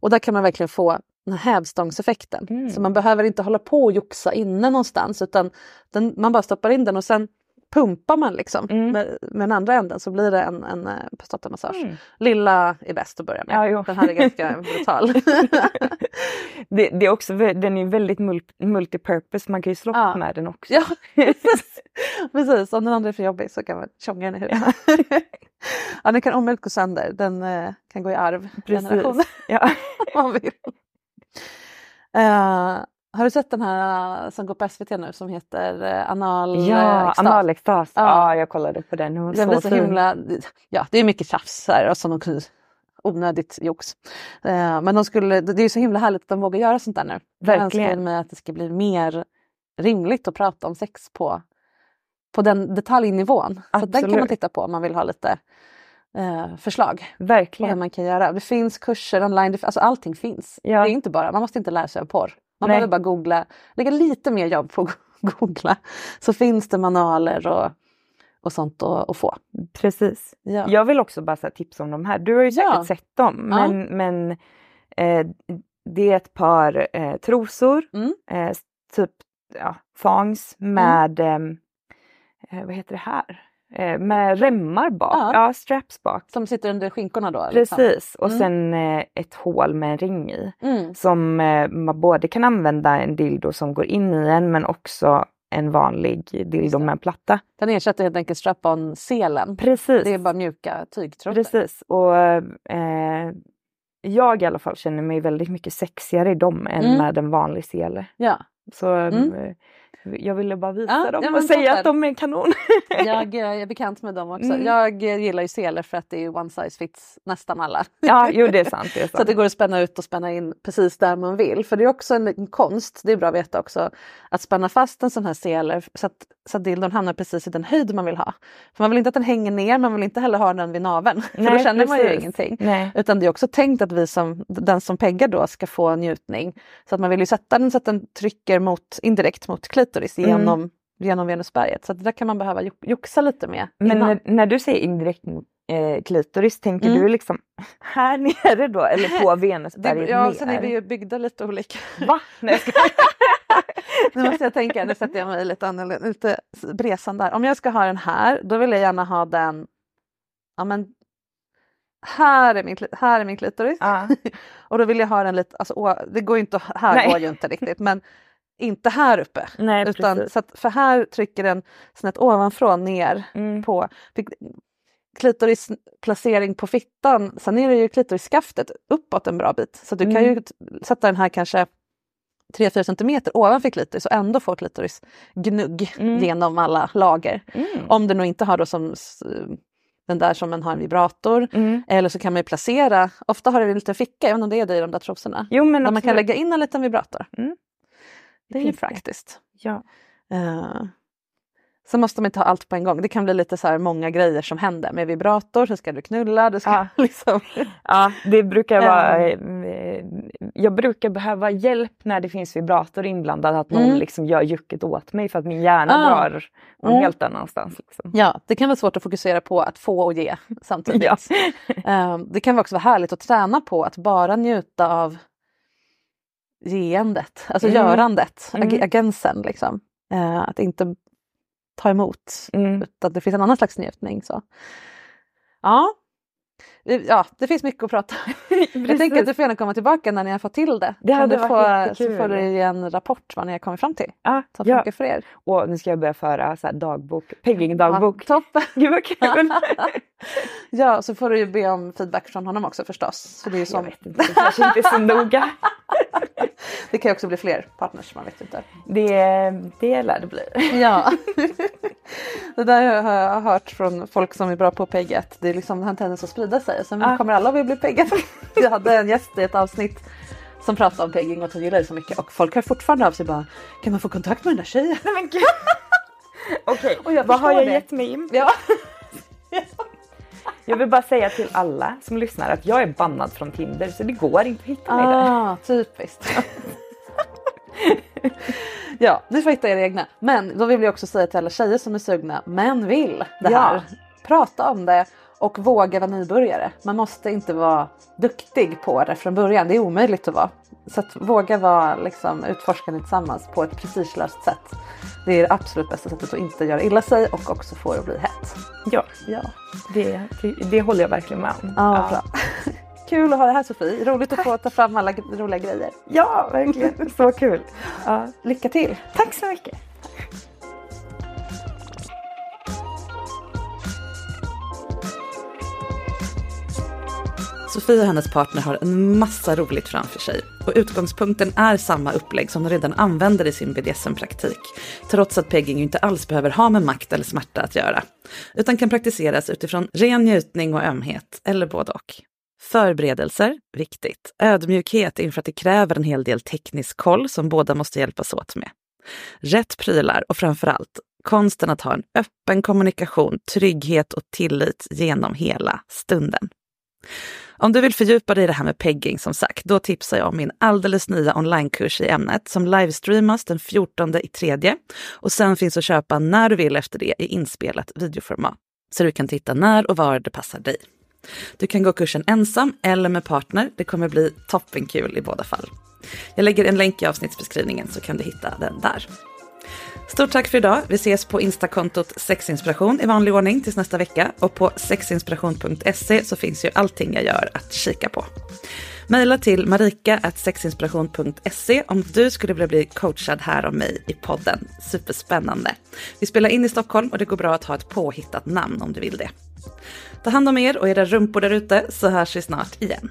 Och där kan man verkligen få den här hävstångseffekten. Mm. Så man behöver inte hålla på och joxa inne någonstans utan den, man bara stoppar in den och sen pumpar man liksom mm. med, med den andra änden så blir det en, en eh, prostatamassage. Mm. Lilla är bäst att börja med. Ja, den här är ganska <laughs> brutal. <laughs> det, det, är också, den är väldigt multipurpose, man kan ju slå ja. med den också. Ja, <laughs> precis. Om den andra är för jobbig så kan man tjonga den i huvudet. ja, den kan omöjligt gå sönder, den eh, kan gå i arv. Precis. Ja. man vill. Uh, har du sett den här som går på SVT nu som heter uh, Anal Ja, extas? Analextas. Ja. ja, jag kollade på den. Den blir så himla, ja det är mycket tjafs här och sån onödigt jox. Uh, men de skulle, det är så himla härligt att de vågar göra sånt där nu. Verkligen. Jag mig att det ska bli mer rimligt att prata om sex på, på den detaljnivån. Så den kan man titta på om man vill ha lite eh, förslag Verkligen. på hur man kan göra. Det finns kurser online, alltså allting finns. Ja. Det är inte bara, man måste inte lära sig av porr. Man Nej. behöver bara googla, lägga lite mer jobb på att <laughs> googla. Så finns det manualer och, och sånt att, att få. Precis. Ja. Jag vill också bara tipsa om de här. Du har ju säkert ja. sett dem men, men eh, det är ett par eh, trosor, mm. eh, typ ja, fangs mm. med, mm. vad heter det här? Eh, med remmar bak, ja. ja. straps bak. Som sitter under skinkorna då? Liksom. Precis och mm. sen eh, ett hål med en ring i. Mm. Som eh, man både kan använda en dildo som går in i en men också en vanlig dildo med en platta. Den ersätter helt enkelt strap-on-selen. Precis. Det är bara mjuka tygtrådar. Precis och eh, jag i alla fall känner mig väldigt mycket sexigare i dem än mm. med en vanlig sele. Ja. Så mm. Eh, jag ville bara visa ja, dem och säga att de är kanon. <laughs> jag, jag är bekant med dem också. Mm. Jag gillar ju seler för att det är one size fits nästan alla. <laughs> Ja, jo det är sant. Det är sant. så att det går att spänna ut och spänna in precis där man vill. För det är också en konst, det är bra att veta också, att spänna fast en sån här sele så att, så att dildon hamnar precis i den höjd man vill ha. För man vill inte att den hänger ner, man vill inte heller ha den vid naveln. <laughs> För Nej, då känner precis. man ju ingenting. Nej. Utan det är också tänkt att vi som, den som peggar då ska få njutning. Så att man vill ju sätta den så att den trycker mot, indirekt mot klitoris mm. genom mm genom Venusberget. Så det där kan man behöva joxa lite med. Men när, när, du säger indirekt eh, klitoris, tänker mm. du liksom <laughs> här nere då eller på <laughs> Venusberget? Det, ja, ner? sen är vi ju byggda lite olika. Va? <laughs> Nej, nu måste jag tänka, nu sätter jag mig lite annorlunda, lite bresan där. Om jag ska ha den här, då vill jag gärna ha den, ja men här är min, här är min klitoris. Ah. och då vill jag ha den lite, alltså, det går ju inte, här Nej. går ju inte riktigt men inte här uppe. Nej, utan, så att, för här trycker den snett ovanifrån ner mm. på klitorisplacering på fittan. Sen är det ju klitorisskaftet uppåt en bra bit. Så du mm. kan ju mm. sätta den här kanske 3-4 centimeter ovanför klitoris och ändå få klitorisgnugg mm. genom alla lager. Mm. Om du nog inte har då som den där som man har en vibrator. Mm. Eller så kan man placera, ofta har det en liten ficka, även om det är det i de där trosorna. Jo, men där man kan lägga in en liten vibrator. Mm. Det är ju praktiskt. Ja. Uh, Sen måste man inte ha allt på en gång. Det kan bli lite så här många grejer som händer. Med vibrator så ska du knulla. Du ska ja. <laughs> liksom... ja, det brukar vara... Eh, jag brukar behöva hjälp när det finns vibrator inblandad. Att någon mm. liksom gör jucket åt mig för att min hjärna ah. drar någon mm. helt annanstans. Liksom. Ja, det kan vara svårt att fokusera på att få och ge samtidigt. <laughs> ja. det kan också vara härligt att träna på att bara njuta av geendet, alltså Mm. görandet, Mm. ag- agensen liksom. Eh, att inte ta emot, Mm. utan det finns en annan slags njutning. Så. Ja. Ja, det finns mycket att prata om. <laughs> Jag tänker att du får gärna komma tillbaka när ni har fått till det. Det hade du varit få. Så får du ge en rapport vad ni har kommit fram till. Ja, Som ja. för er. Och nu ska jag börja föra så dagbok, pegging-dagbok. Ja, toppen! <laughs> Gud vad kul! <laughs> <laughs> ja, så får du ju be om feedback från honom också förstås. Så det, är Jag som, vet inte, det kanske inte är så noga. <laughs> det kan ju också bli fler partners, man vet inte. Det, det lär det bli. Ja. <laughs> det där har jag hört från folk som är bra på att pegga att det är liksom det har en tendens att sprida sig. Sen Ja. kommer alla vilja bli peggade. Jag hade en gäst i ett avsnitt som pratade om pegging och att hon gillar det så mycket och folk hör fortfarande av sig bara kan man få kontakt med den där tjejen? Nej men gud! Okej, jag vad har jag det. gett mig in? Ja. Jag vill bara säga till alla som lyssnar att jag är bannad från Tinder så det går inte att hitta mig där. Ah, typiskt. ja, ni får hitta era egna. Men då vill jag också säga till alla tjejer som är sugna, men vill det Ja. här. Prata om det och våga vara nybörjare. Man måste inte vara duktig på det från början. Det är omöjligt att vara. Så att våga vara liksom, utforskande tillsammans på ett prestigelöst sätt. Det är det absolut bästa sättet att inte göra illa sig och också få det att bli hett. Ja, Ja, det, det, det håller jag verkligen med om. ja, bra. <laughs> Kul att ha det här Sofie. Roligt att få ta fram alla roliga grejer. ja verkligen. Så kul. Ja. Lycka till! Tack så mycket. Sofie och hennes partner har en massa roligt framför sig och utgångspunkten är samma upplägg som de redan använder i sin BDSM-praktik. Trots att pegging inte alls behöver ha med makt eller smärta att göra, utan kan praktiseras utifrån ren njutning och ömhet, eller både och. Förberedelser, viktigt. Ödmjukhet inför att det kräver en hel del teknisk koll som båda måste hjälpas åt med. Rätt prylar och framförallt konsten att ha en öppen kommunikation, trygghet och tillit genom hela stunden. Om du vill fördjupa dig i det här med pegging som sagt, då tipsar jag om min alldeles nya onlinekurs i ämnet som livestreamas den 14 i tredje och sen finns att köpa när du vill efter det i inspelat videoformat. Så du kan titta när och var det passar dig. Du kan gå kursen ensam eller med partner. Det kommer bli toppenkul i båda fall. Jag lägger en länk i avsnittsbeskrivningen så kan du hitta den där. Stort tack för idag. Vi ses på instakontot sexinspiration i vanlig ordning tills nästa vecka. Och på sexinspiration.se så finns ju allting jag gör att kika på. Maila till marika.sexinspiration.se om du skulle vilja bli coachad här av mig i podden. Superspännande. Vi spelar in i Stockholm och det går bra att ha ett påhittat namn om du vill det. Ta hand om er och era rumpor där ute så hörs vi snart igen.